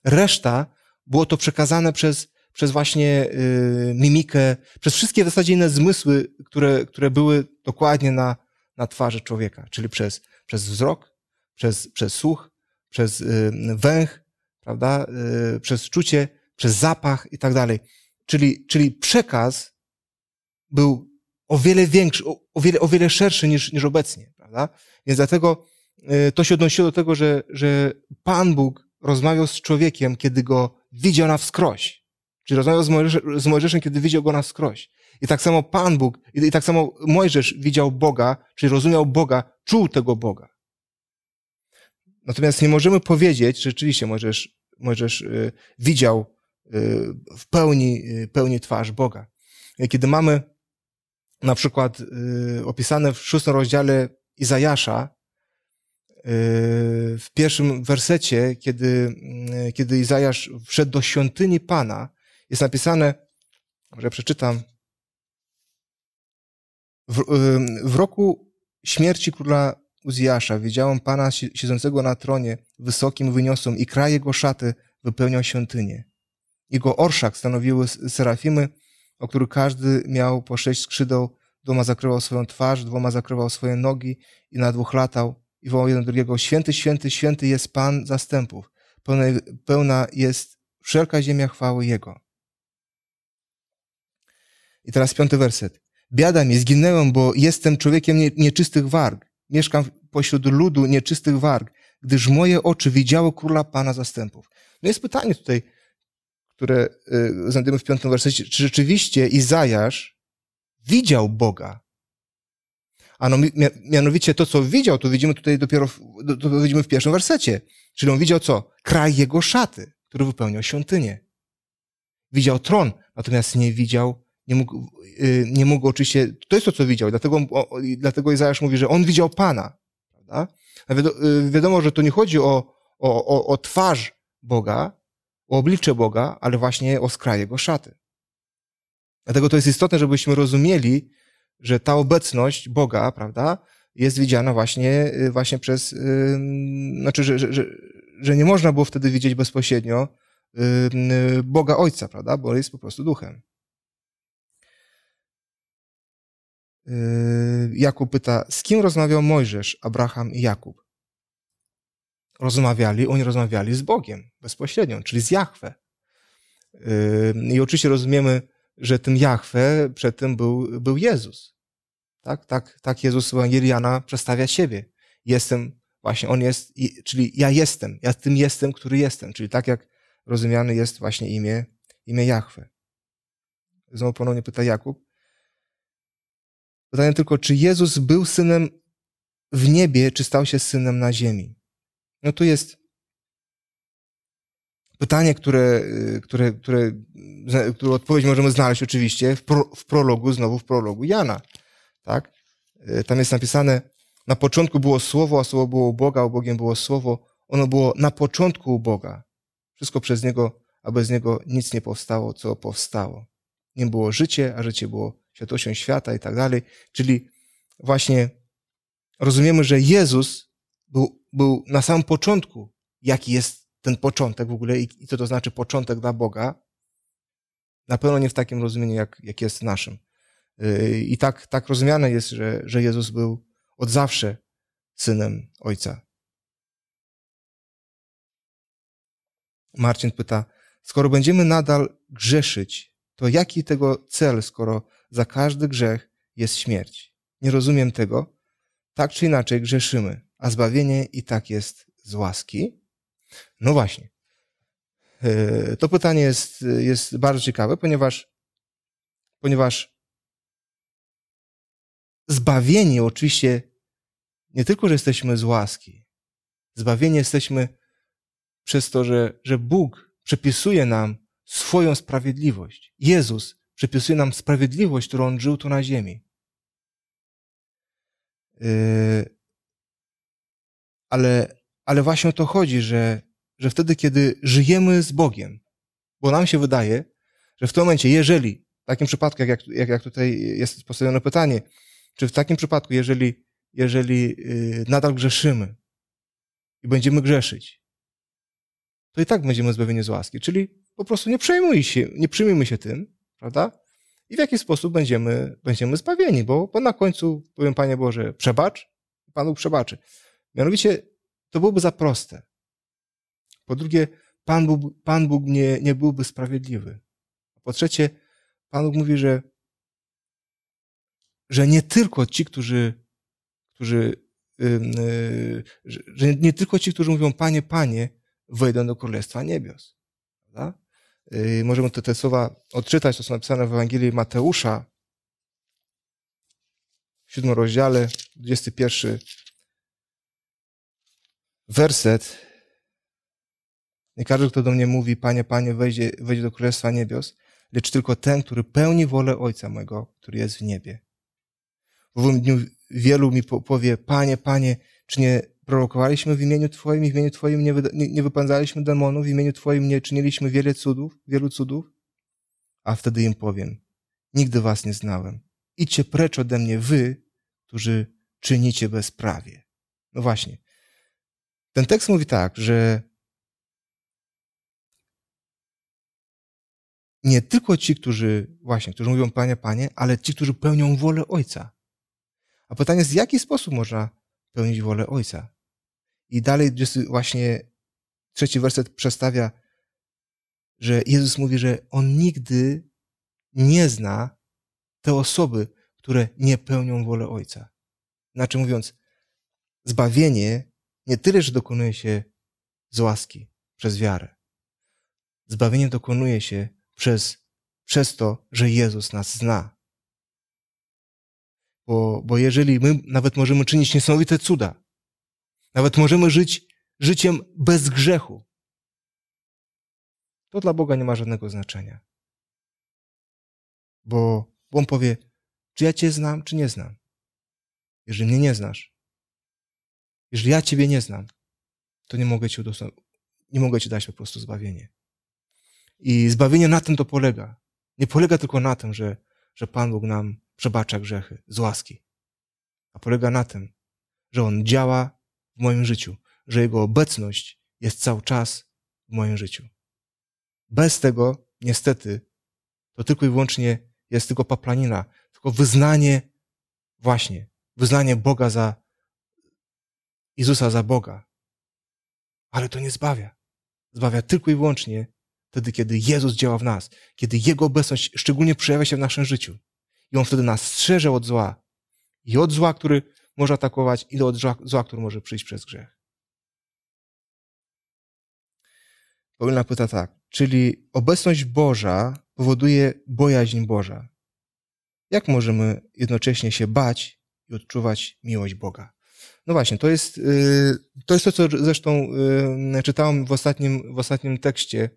Reszta było to przekazane przez, przez właśnie yy, mimikę, przez wszystkie w zasadzie inne zmysły, które, które były dokładnie na, na twarzy człowieka, czyli przez, przez wzrok, przez, przez słuch, przez y, węch, prawda, y, przez czucie, przez zapach i tak dalej. Czyli, czyli przekaz był o wiele większy, o, o, wiele, o wiele szerszy niż, niż obecnie, prawda? Więc dlatego y, to się odnosiło do tego, że, że Pan Bóg rozmawiał z człowiekiem, kiedy go widział na wskroś. Czyli rozmawiał z z Mojżeszem, kiedy widział go na wskroś. I tak samo Pan Bóg, i tak samo Mojżesz widział Boga, czyli rozumiał Boga, czuł tego Boga. Natomiast nie możemy powiedzieć, że rzeczywiście Mojżesz, Mojżesz y, widział y, w pełni, y, pełni twarz Boga. Kiedy mamy na przykład opisane w szóstym rozdziale Izajasza, w pierwszym wersecie, kiedy, kiedy Izajasz wszedł do świątyni Pana, jest napisane, może przeczytam, w, w roku śmierci króla Uzjasza widziałem Pana siedzącego na tronie, wysokim, wyniosłym i kraj jego szaty wypełniał świątynię. Jego orszak stanowiły serafimy, o których każdy miał po sześć skrzydeł, dwoma zakrywał swoją twarz, dwoma zakrywał swoje nogi i na dwóch latał i wołał jeden drugiego, święty, święty, święty jest Pan zastępów, pełna, pełna jest wszelka ziemia chwały Jego. I teraz piąty werset. Biada mi, zginęłem, bo jestem człowiekiem nieczystych warg. Mieszkam pośród ludu nieczystych warg, gdyż moje oczy widziały króla Pana zastępów. No jest pytanie tutaj, które y, znajdziemy w piątym wersecie. Czy rzeczywiście Izajasz widział Boga? A no, mianowicie to, co widział, to widzimy tutaj dopiero, w, to widzimy w pierwszym wersecie. Czyli on widział co? Kraj jego szaty, który wypełniał świątynię. Widział tron, natomiast nie widział nie mógł, y, nie mógł oczywiście, to jest to, co widział, dlatego, dlatego Izajasz mówi, że on widział Pana. Prawda? Y, wiadomo, że to nie chodzi o, o, o, o twarz Boga, o oblicze Boga, ale właśnie o skraj Jego szaty. Dlatego to jest istotne, żebyśmy rozumieli, że ta obecność Boga, prawda, jest widziana właśnie, y, właśnie przez, znaczy, że, że, że, nie można było wtedy widzieć bezpośrednio Boga Ojca, prawda, bo jest po prostu duchem. Yy, Jakub pyta, z kim rozmawiał Mojżesz, Abraham i Jakub? Rozmawiali, oni rozmawiali z Bogiem bezpośrednio, czyli z Jahwe. Yy, I oczywiście rozumiemy, że tym Jahwe przed tym był, był Jezus. Tak, tak, tak Jezus w przedstawia siebie. Jestem, właśnie On jest, czyli ja jestem, ja tym jestem, który jestem. Czyli tak jak rozumiany jest właśnie imię, imię Jahwe. Znowu ponownie pyta Jakub, Pytanie tylko, czy Jezus był synem w niebie, czy stał się synem na ziemi? No tu jest pytanie, które, które, które, które odpowiedź możemy znaleźć oczywiście w, pro, w prologu, znowu w prologu Jana. Tak? Tam jest napisane, na początku było Słowo, a Słowo było u Boga, a Bogiem było Słowo. Ono było na początku u Boga. Wszystko przez Niego, a bez Niego nic nie powstało, co powstało. Nie było życie, a życie było światłością świata i tak dalej. Czyli właśnie rozumiemy, że Jezus był, był na samym początku, jaki jest ten początek w ogóle i, i co to znaczy początek dla Boga. Na pewno nie w takim rozumieniu, jak, jak jest naszym. Yy, I tak, tak rozumiane jest, że, że Jezus był od zawsze synem Ojca. Marcin pyta, skoro będziemy nadal grzeszyć, to jaki tego cel, skoro za każdy grzech jest śmierć. Nie rozumiem tego. Tak czy inaczej grzeszymy, a zbawienie i tak jest z łaski. No właśnie. E, to pytanie jest, jest bardzo ciekawe, ponieważ, ponieważ zbawieni oczywiście nie tylko, że jesteśmy z łaski, zbawieni jesteśmy przez to, że, że Bóg przepisuje nam swoją sprawiedliwość. Jezus Przypisuje nam sprawiedliwość, którą On żył tu na ziemi. Yy, ale, ale właśnie o to chodzi, że, że wtedy, kiedy żyjemy z Bogiem, bo nam się wydaje, że w tym momencie, jeżeli, w takim przypadku, jak, jak, jak tutaj jest postawione pytanie, czy w takim przypadku, jeżeli, jeżeli yy, nadal grzeszymy i będziemy grzeszyć, to i tak będziemy zbawieni z łaski. Czyli po prostu nie przejmuj się, nie przyjmujmy się tym, prawda? I w jaki sposób będziemy, będziemy zbawieni, bo, bo na końcu powiem, Panie Boże, przebacz, Pan Bóg przebaczy. Mianowicie to byłoby za proste. Po drugie, Pan Bóg, Pan Bóg nie, nie byłby sprawiedliwy. Po trzecie, Pan Bóg mówi, że, że nie tylko ci, którzy, którzy yy, że nie tylko ci, którzy mówią Panie, Panie, wejdą do Królestwa Niebios. Prawda? Y, możemy te, te słowa odczytać, to są napisane w Ewangelii Mateusza, siódmym rozdziale, 21 werset. Nie każdy, kto do mnie mówi, Panie, Panie, wejdzie, wejdzie do Królestwa Niebios, lecz tylko ten, który pełni wolę Ojca mego, który jest w niebie. W owym dniu wielu mi powie, Panie, Panie, czy nie prorokowaliśmy w imieniu Twoim i w imieniu Twoim nie, nie, nie wypędzaliśmy demonów, w imieniu Twoim nie czyniliśmy wiele cudów, wielu cudów? A wtedy im powiem, nigdy was nie znałem. Idźcie precz ode mnie wy, którzy czynicie bezprawie. No właśnie. Ten tekst mówi tak, że nie tylko ci, którzy właśnie, którzy mówią Panie, Panie, ale ci, którzy pełnią wolę Ojca. A pytanie jest, w jaki sposób można pełnić wolę Ojca? I dalej właśnie trzeci werset przedstawia, że Jezus mówi, że On nigdy nie zna te osoby, które nie pełnią wolę Ojca. Znaczy mówiąc, zbawienie nie tyle, że dokonuje się z łaski, przez wiarę. Zbawienie dokonuje się przez, przez to, że Jezus nas zna. Bo, bo jeżeli my nawet możemy czynić niesamowite cuda, nawet możemy żyć życiem bez grzechu, to dla Boga nie ma żadnego znaczenia. Bo, On powie, czy ja Cię znam, czy nie znam. Jeżeli mnie nie znasz, jeżeli ja Ciebie nie znam, to nie mogę Ci, nie mogę ci dać po prostu zbawienie. I zbawienie na tym to polega. Nie polega tylko na tym, że, że Pan Bóg nam przebacza grzechy z łaski, a polega na tym, że On działa w moim życiu, że Jego obecność jest cały czas w moim życiu. Bez tego, niestety, to tylko i wyłącznie jest tylko paplanina, tylko wyznanie, właśnie, wyznanie Boga za, Jezusa za Boga. Ale to nie zbawia. Zbawia tylko i wyłącznie wtedy, kiedy Jezus działa w nas, kiedy Jego obecność szczególnie przejawia się w naszym życiu. I On wtedy nas strzeże od zła. I od zła, który może atakować, i od zła który może przyjść przez grzech. Paulina pyta tak, czyli obecność Boża powoduje bojaźń Boża. Jak możemy jednocześnie się bać i odczuwać miłość Boga? No właśnie, to jest, y, to jest to, co zresztą y, czytałem w ostatnim, w ostatnim tekście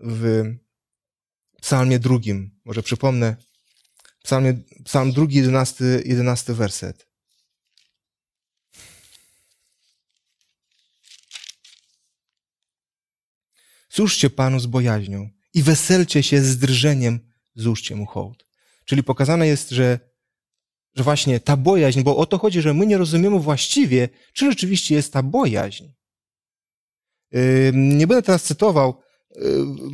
w psalmie drugim. Może przypomnę. Psalmie, psalm drugi, jedenasty, jedenasty werset. Służcie Panu z bojaźnią i weselcie się z drżeniem, złóżcie Mu hołd. Czyli pokazane jest, że, że właśnie ta bojaźń, bo o to chodzi, że my nie rozumiemy właściwie, czy rzeczywiście jest ta bojaźń. Nie będę teraz cytował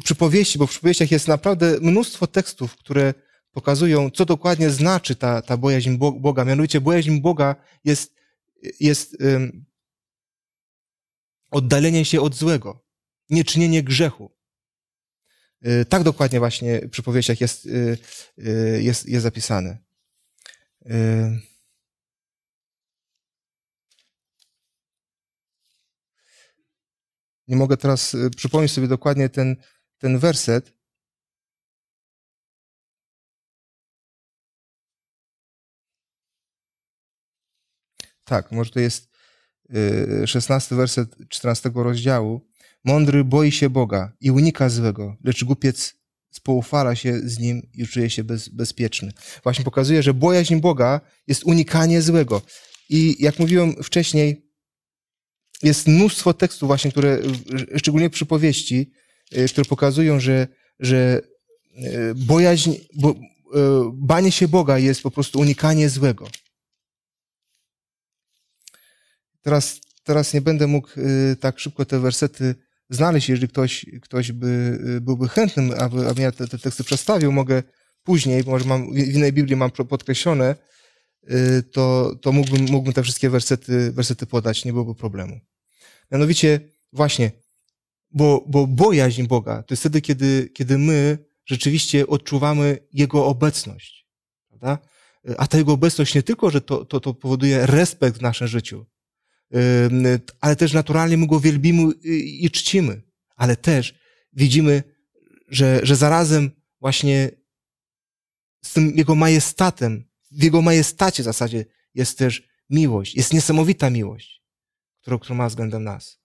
przypowieści, bo w przypowieściach jest naprawdę mnóstwo tekstów, które pokazują, co dokładnie znaczy ta, ta bojaźń Boga. Mianowicie bojaźń Boga jest, jest oddalenie się od złego, nieczynienie grzechu. Y, tak dokładnie właśnie przy powieściach jest, y, y, jest, jest zapisane. Nie mogę teraz przypomnieć sobie dokładnie ten, ten werset. Tak, może to jest szesnasty werset czternastego rozdziału. Mądry boi się Boga i unika złego, lecz głupiec spoufala się z nim i czuje się bez, bezpieczny. Właśnie pokazuje, że bojaźń Boga jest unikanie złego. I jak mówiłem wcześniej, jest mnóstwo tekstów właśnie, które, szczególnie przypowieści, y, które pokazują, że, że y, bojaźń, bo, y, banie się Boga jest po prostu unikanie złego. Teraz, teraz nie będę mógł tak szybko te wersety znaleźć, jeżeli ktoś, ktoś by, byłby chętny, aby, aby ja te, te teksty przedstawił, mogę później, może mam, w innej Biblii mam podkreślone, y, to, to mógłbym, mógłbym te wszystkie wersety, wersety podać, nie byłoby problemu. Mianowicie, właśnie, bo, bo bojaźń Boga to jest wtedy, kiedy, kiedy my rzeczywiście odczuwamy Jego obecność, prawda? A ta Jego obecność nie tylko, że to, to, to powoduje respekt w naszym życiu, ale też naturalnie my go wielbimy i czcimy, ale też widzimy, że, że zarazem właśnie z tym jego majestatem w Jego majestacie w zasadzie jest też miłość. Jest niesamowita miłość, którą, którą ma względem nas.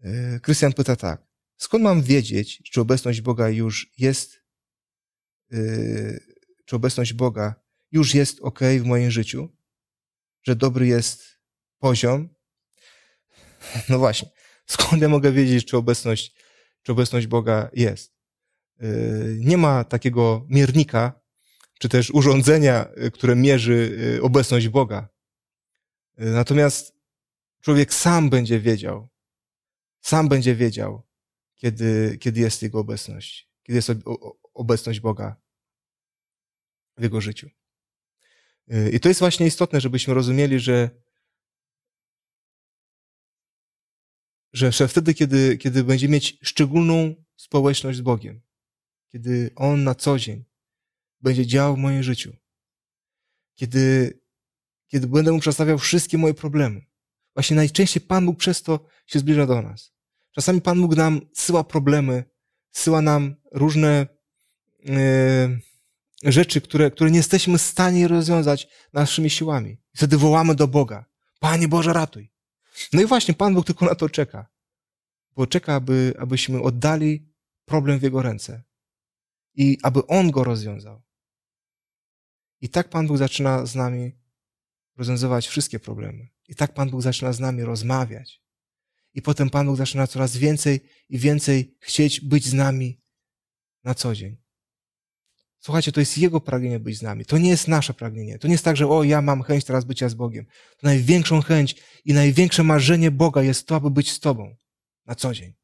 E, Krystian pyta tak. Skąd mam wiedzieć, czy obecność Boga już jest, e, czy obecność Boga już jest ok w moim życiu? Że dobry jest poziom? No właśnie. Skąd ja mogę wiedzieć, czy obecność, czy obecność Boga jest? E, nie ma takiego miernika, czy też urządzenia, które mierzy obecność Boga. Natomiast człowiek sam będzie wiedział, sam będzie wiedział, kiedy, kiedy jest Jego obecność, kiedy jest obecność Boga w Jego życiu. Y, I to jest właśnie istotne, żebyśmy rozumieli, że, że, że wtedy, kiedy, kiedy będzie mieć szczególną społeczność z Bogiem, kiedy On na co dzień będzie działał w moim życiu, kiedy, kiedy będę Mu przedstawiał wszystkie moje problemy, właśnie najczęściej Pan Bóg przez to się zbliża do nas. Czasami Pan Bóg nam syła problemy, syła nam różne yy, rzeczy, które, które nie jesteśmy w stanie rozwiązać naszymi siłami. Wtedy wołamy do Boga. Panie Boże, ratuj. No i właśnie Pan Bóg tylko na to czeka. Bo czeka, aby, abyśmy oddali problem w Jego ręce. I aby On go rozwiązał. I tak Pan Bóg zaczyna z nami rozwiązywać wszystkie problemy. I tak Pan Bóg zaczyna z nami rozmawiać. I potem Pan Bóg zaczyna coraz więcej i więcej chcieć być z nami na co dzień. Słuchajcie, to jest Jego pragnienie być z nami. To nie jest nasze pragnienie. To nie jest tak, że o, ja mam chęć teraz bycia z Bogiem. To największą chęć i największe marzenie Boga jest to, aby być z Tobą na co dzień.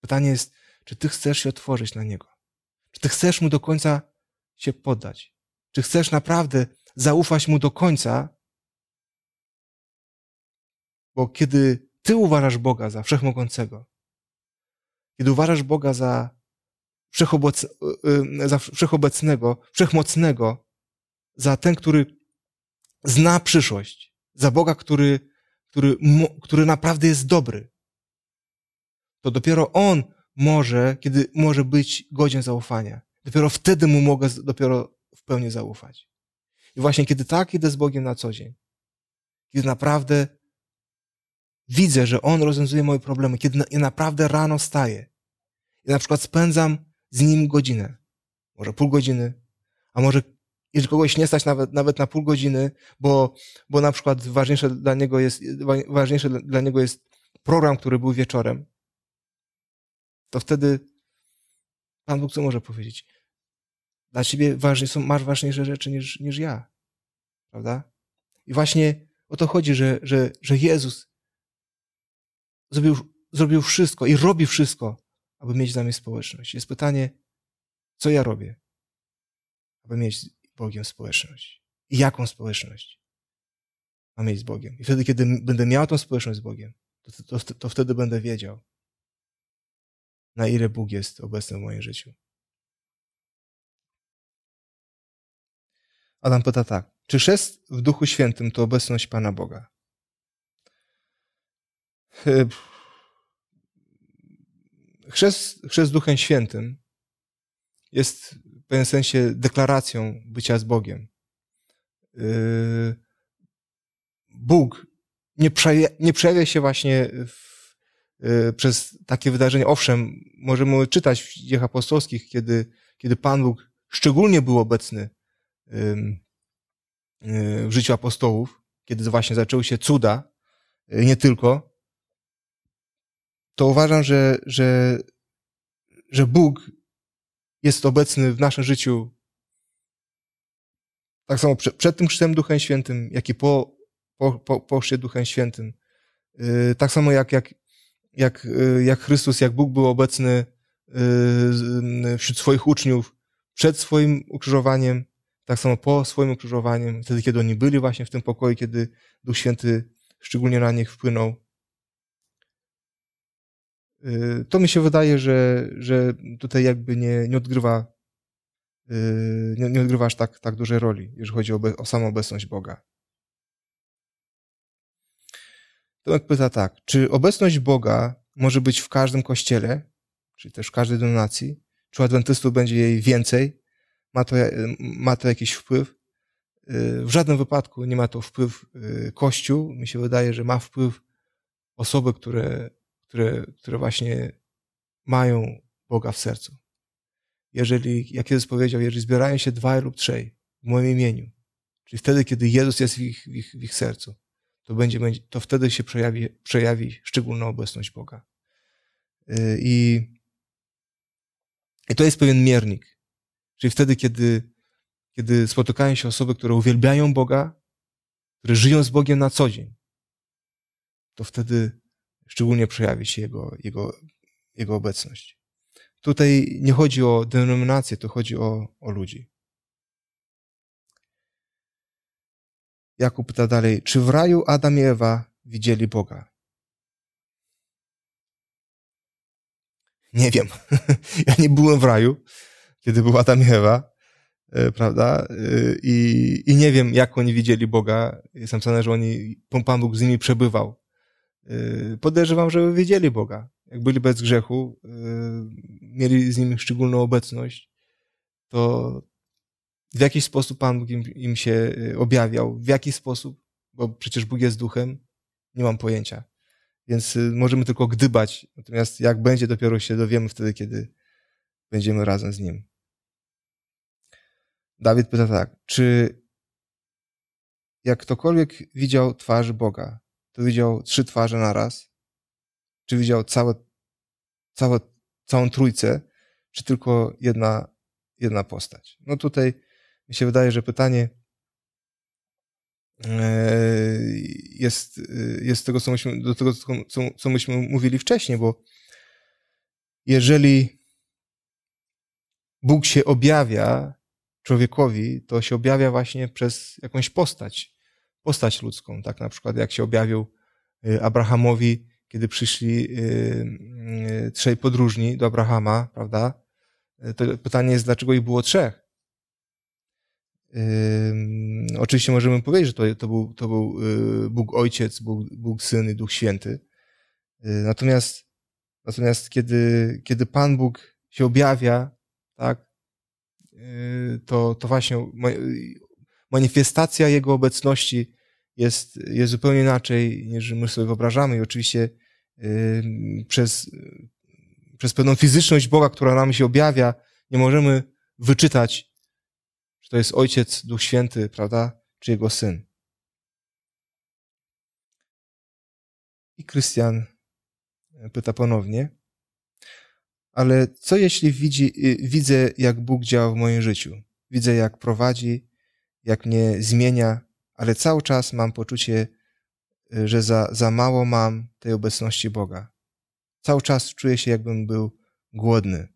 Pytanie jest, czy Ty chcesz się otworzyć na Niego? Czy Ty chcesz Mu do końca się poddać? Czy chcesz naprawdę zaufać Mu do końca? Bo kiedy ty uważasz Boga za wszechmogącego, kiedy uważasz Boga za, wszechoboc, y, y, za wszechobecnego, wszechmocnego, za ten, który zna przyszłość, za Boga, który, który, który naprawdę jest dobry, to dopiero On może, kiedy może być godzien zaufania. Dopiero wtedy mu mogę dopiero w pełni zaufać. I właśnie kiedy tak idę z Bogiem na co dzień, kiedy naprawdę widzę, że On rozwiązuje moje problemy, kiedy ja naprawdę rano staję i na przykład spędzam z Nim godzinę, może pół godziny, a może jeżeli kogoś nie stać nawet, nawet na pół godziny, bo, bo na przykład ważniejsze dla niego jest, ważniejsze dla niego jest program, który był wieczorem, to wtedy Pan Bóg co może powiedzieć? Dla ciebie ważne są, masz ważniejsze rzeczy niż, niż ja. Prawda? I właśnie o to chodzi, że, że, że Jezus zrobił, zrobił wszystko i robi wszystko, aby mieć z nami społeczność. Jest pytanie, co ja robię, aby mieć z Bogiem społeczność? I jaką społeczność mam mieć z Bogiem? I wtedy, kiedy będę miał tą społeczność z Bogiem, to, to, to wtedy będę wiedział, na ile Bóg jest obecny w moim życiu. Adam pyta tak. Czy chrzest w Duchu Świętym to obecność Pana Boga? Chrzest, chrzest Duchem Świętym jest w pewnym sensie deklaracją bycia z Bogiem. E, Bóg nie, przejawia, nie przejawia się właśnie w, e, przez takie wydarzenia. Owszem, możemy czytać w dziejach apostolskich, kiedy, kiedy Pan Bóg szczególnie był obecny w życiu apostołów, kiedy właśnie zaczęły się cuda, nie tylko, to uważam, że, że, że Bóg jest obecny w naszym życiu tak samo przed, przed tym chrztem Duchem Świętym, jak i po, po, po, po chrzcie Duchem Świętym. Yy, tak samo jak, jak, jak, yy, jak Chrystus, jak Bóg był obecny yy, wśród swoich uczniów przed swoim ukrzyżowaniem, tak samo po swoim ukrzyżowaniem, wtedy, kiedy oni byli właśnie w tym pokoju, kiedy Duch Święty szczególnie na nich wpłynął. Y, to mi się wydaje, że, że tutaj jakby nie, nie odgrywa y, nie, nie aż tak, tak dużej roli, jeżeli chodzi o, o samą obecność Boga. Tomek pyta tak, czy obecność Boga może być w każdym kościele, czyli też w każdej donacji, czy adwentystów będzie jej więcej, ma to, ma to jakiś wpływ. W żadnym wypadku nie ma to wpływ Kościół. Mi się wydaje, że ma wpływ osoby, które, które, które właśnie mają Boga w sercu. Jeżeli, jak Jezus powiedział, jeżeli zbierają się dwaj lub trzej w moim imieniu, czyli wtedy, kiedy Jezus jest w ich, w ich, w ich sercu, to, będzie, to wtedy się przejawi, przejawi szczególna obecność Boga. I, I to jest pewien miernik. Czyli wtedy, kiedy, kiedy spotykają się osoby, które uwielbiają Boga, które żyją z Bogiem na co dzień, to wtedy szczególnie przejawi się Jego, Jego, Jego obecność. Tutaj nie chodzi o denominację, to chodzi o, o ludzi. Jakub pyta dalej, czy w raju Adam i Ewa widzieli Boga? Nie wiem. ja nie byłem w raju, kiedy był Adam i Ewa, e, prawda? E, I, I nie wiem, jak oni widzieli Boga. Jest napisane, że oni, Pan Bóg z nimi przebywał. E, podejrzewam, że wiedzieli Boga. Jak byli bez grzechu, mieli z nimi szczególną obecność, to w jakiś sposób Pan Bóg im, im się objawiał. W jaki sposób? Bo przecież Bóg jest duchem. Nie mam pojęcia. Więc możemy tylko gdybać. Natomiast jak będzie, dopiero się dowiemy wtedy, kiedy będziemy razem z Nim. Dawid pyta tak, czy jak ktokolwiek widział twarz Boga, to widział trzy twarze naraz? Czy widział całe, całe, całą trójcę, czy tylko jedna, jedna postać? No tutaj mi się wydaje, że pytanie e, jest, jest tego, co myśmy, do tego, co, co myśmy mówili wcześniej, bo jeżeli Bóg się objawia człowiekowi, to się objawia właśnie przez jakąś postać, postać ludzką. Tak na przykład jak się objawił y, Abrahamowi, kiedy przyszli y, y, trzej podróżni do Abrahama, prawda? To pytanie jest, dlaczego ich było trzech? Oczywiście możemy powiedzieć, że to, to, był, to był Bóg Ojciec, Bóg, Bóg Syn i Duch Święty. Natomiast, natomiast kiedy, kiedy Pan Bóg się objawia, tak, to, to właśnie manifestacja Jego obecności jest, jest zupełnie inaczej niż my sobie wyobrażamy i oczywiście przez, przez pewną fizyczność Boga, która nam się objawia, nie możemy wyczytać, czy to jest Ojciec, Duch Święty, prawda, czy Jego Syn. I Krystian pyta ponownie, ale co jeśli widzi, y, widzę, jak Bóg działa w moim życiu? Widzę, jak prowadzi, jak mnie zmienia, ale cały czas mam poczucie, y, że za, za mało mam tej obecności Boga. Cały czas czuję się, jakbym był głodny.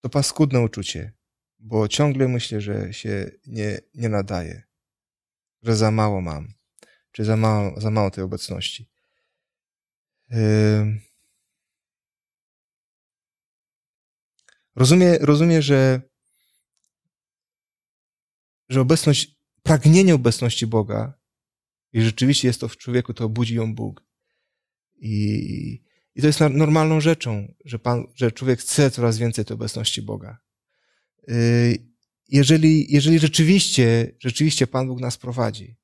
To paskudne uczucie, bo ciągle myślę, że się nie, nie nadaje, że za mało mam, czy za mało, za mało tej obecności. Rozumie, rozumie że, że obecność, pragnienie obecności Boga, i rzeczywiście jest to w człowieku, to budzi ją Bóg. I, i to jest normalną rzeczą, że, Pan, że człowiek chce coraz więcej tej obecności Boga. Y, jeżeli, jeżeli rzeczywiście, rzeczywiście Pan Bóg nas prowadzi,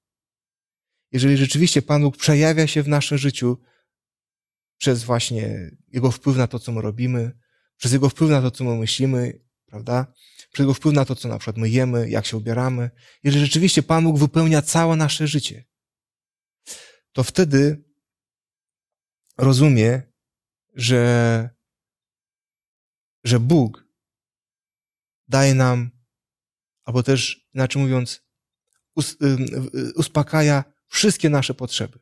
jeżeli rzeczywiście Pan Bóg przejawia się w naszym życiu przez właśnie Jego wpływ na to, co my robimy, przez Jego wpływ na to, co my myślimy, prawda? Jego wpływ na to, co na przykład my jemy, jak się ubieramy. Jeżeli rzeczywiście Pan Bóg wypełnia całe nasze życie, to wtedy rozumie, że, że Bóg daje nam, albo też inaczej mówiąc, us, uspokaja wszystkie nasze potrzeby.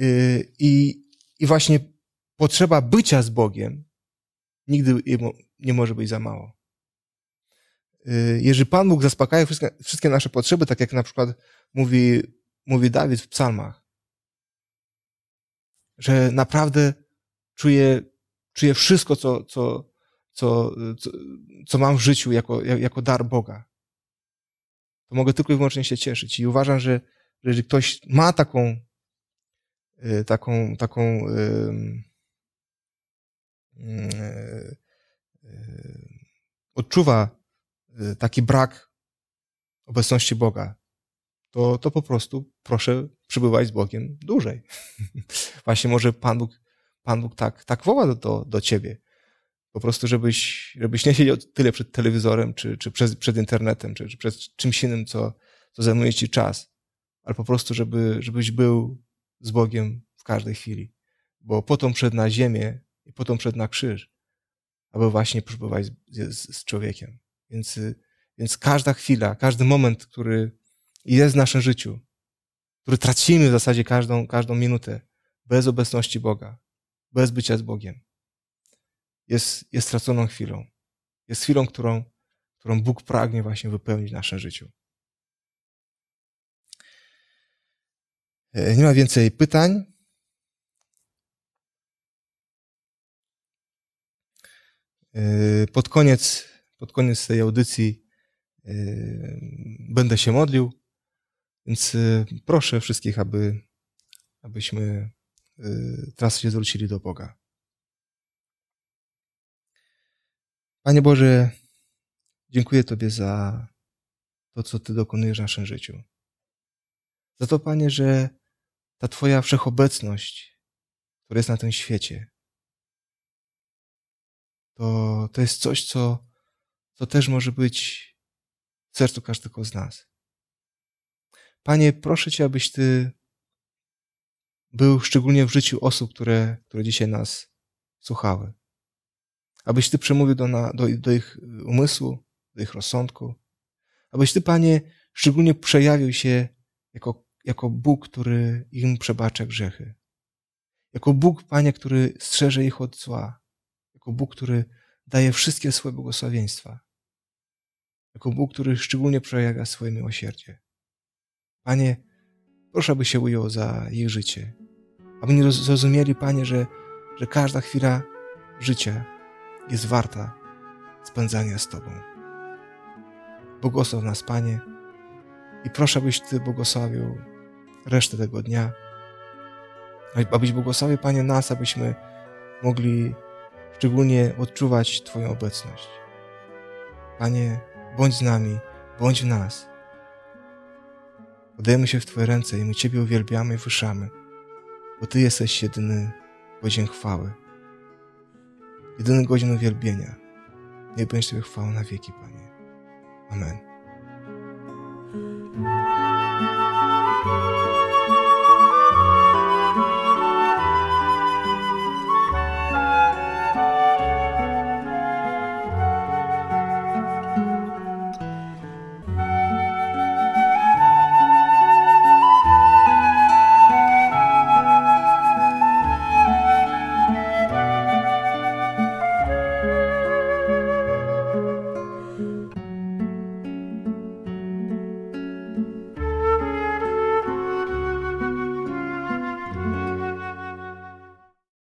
Y, I, I właśnie potrzeba bycia z Bogiem nigdy nie może być za mało. Y, jeżeli Pan Bóg zaspokaja wszystkie, wszystkie nasze potrzeby, tak jak na przykład mówi, mówi Dawid w psalmach, że naprawdę czuję, czuję wszystko, co, co, co, co, co mam w życiu jako, jako dar Boga, to mogę tylko i wyłącznie się cieszyć. I uważam, że, że jeżeli ktoś ma taką y, taką, taką ym, y, y, odczuwa y, taki brak obecności Boga, to, to po prostu proszę przybywać z Bogiem dłużej. Właśnie może Pan Bóg, Pan Bóg tak, tak woła do, do ciebie. Po prostu, żebyś, żebyś nie siedział tyle przed telewizorem, czy, czy przed, przed internetem, czy, czy przed czymś innym, co, co zajmuje ci czas, ale po prostu, żeby, żebyś był z Bogiem w każdej chwili. Bo potem przed na ziemię i potem przed na krzyż, aby właśnie przebywać z, z, z człowiekiem. Więc, więc każda chwila, każdy moment, który jest w naszym życiu, który tracimy w zasadzie każdą, każdą minutę bez obecności Boga, bez bycia z Bogiem, jest, jest straconą chwilą. Jest chwilą, którą, którą Bóg pragnie właśnie wypełnić w naszym życiu. E, nie ma więcej pytań. Pod koniec, pod koniec tej audycji e, będę się modlił, więc proszę wszystkich, aby, abyśmy teraz się zwrócili do Boga. Panie Boże, dziękuję Tobie za to, co Ty dokonujesz w naszym życiu. Za to, Panie, że ta Twoja wszechobecność, która jest na tym świecie, to, to jest coś, co, co też może być w sercu każdego z nas. Panie, proszę Cię, abyś Ty był szczególnie w życiu osób, które, które dzisiaj nas słuchały. Abyś Ty przemówił do, na, do, do ich umysłu, do ich rozsądku. Abyś Ty, Panie, szczególnie przejawił się jako, jako Bóg, który im przebacza grzechy. Jako Bóg, Panie, który strzeże ich od zła. Jako Bóg, który daje wszystkie swoje błogosławieństwa. Jako Bóg, który szczególnie przejawia swoje miłosierdzie. Panie, proszę, aby się ujął za ich życie. Aby nie zrozumieli, Panie, że, że każda chwila życia jest warta spędzania z Tobą. Błogosław nas, Panie, i proszę, abyś Ty błogosławił resztę tego dnia, abyś błogosławił, Panie, nas, abyśmy mogli szczególnie odczuwać Twoją obecność. Panie, bądź z nami, bądź w nas. Podajemy się w Twoje ręce i my Ciebie uwielbiamy i wyszamy, bo Ty jesteś jedyny godzien chwały jedyny godzin uwielbienia. Niech będzie Tobie chwała na wieki, Panie. Amen.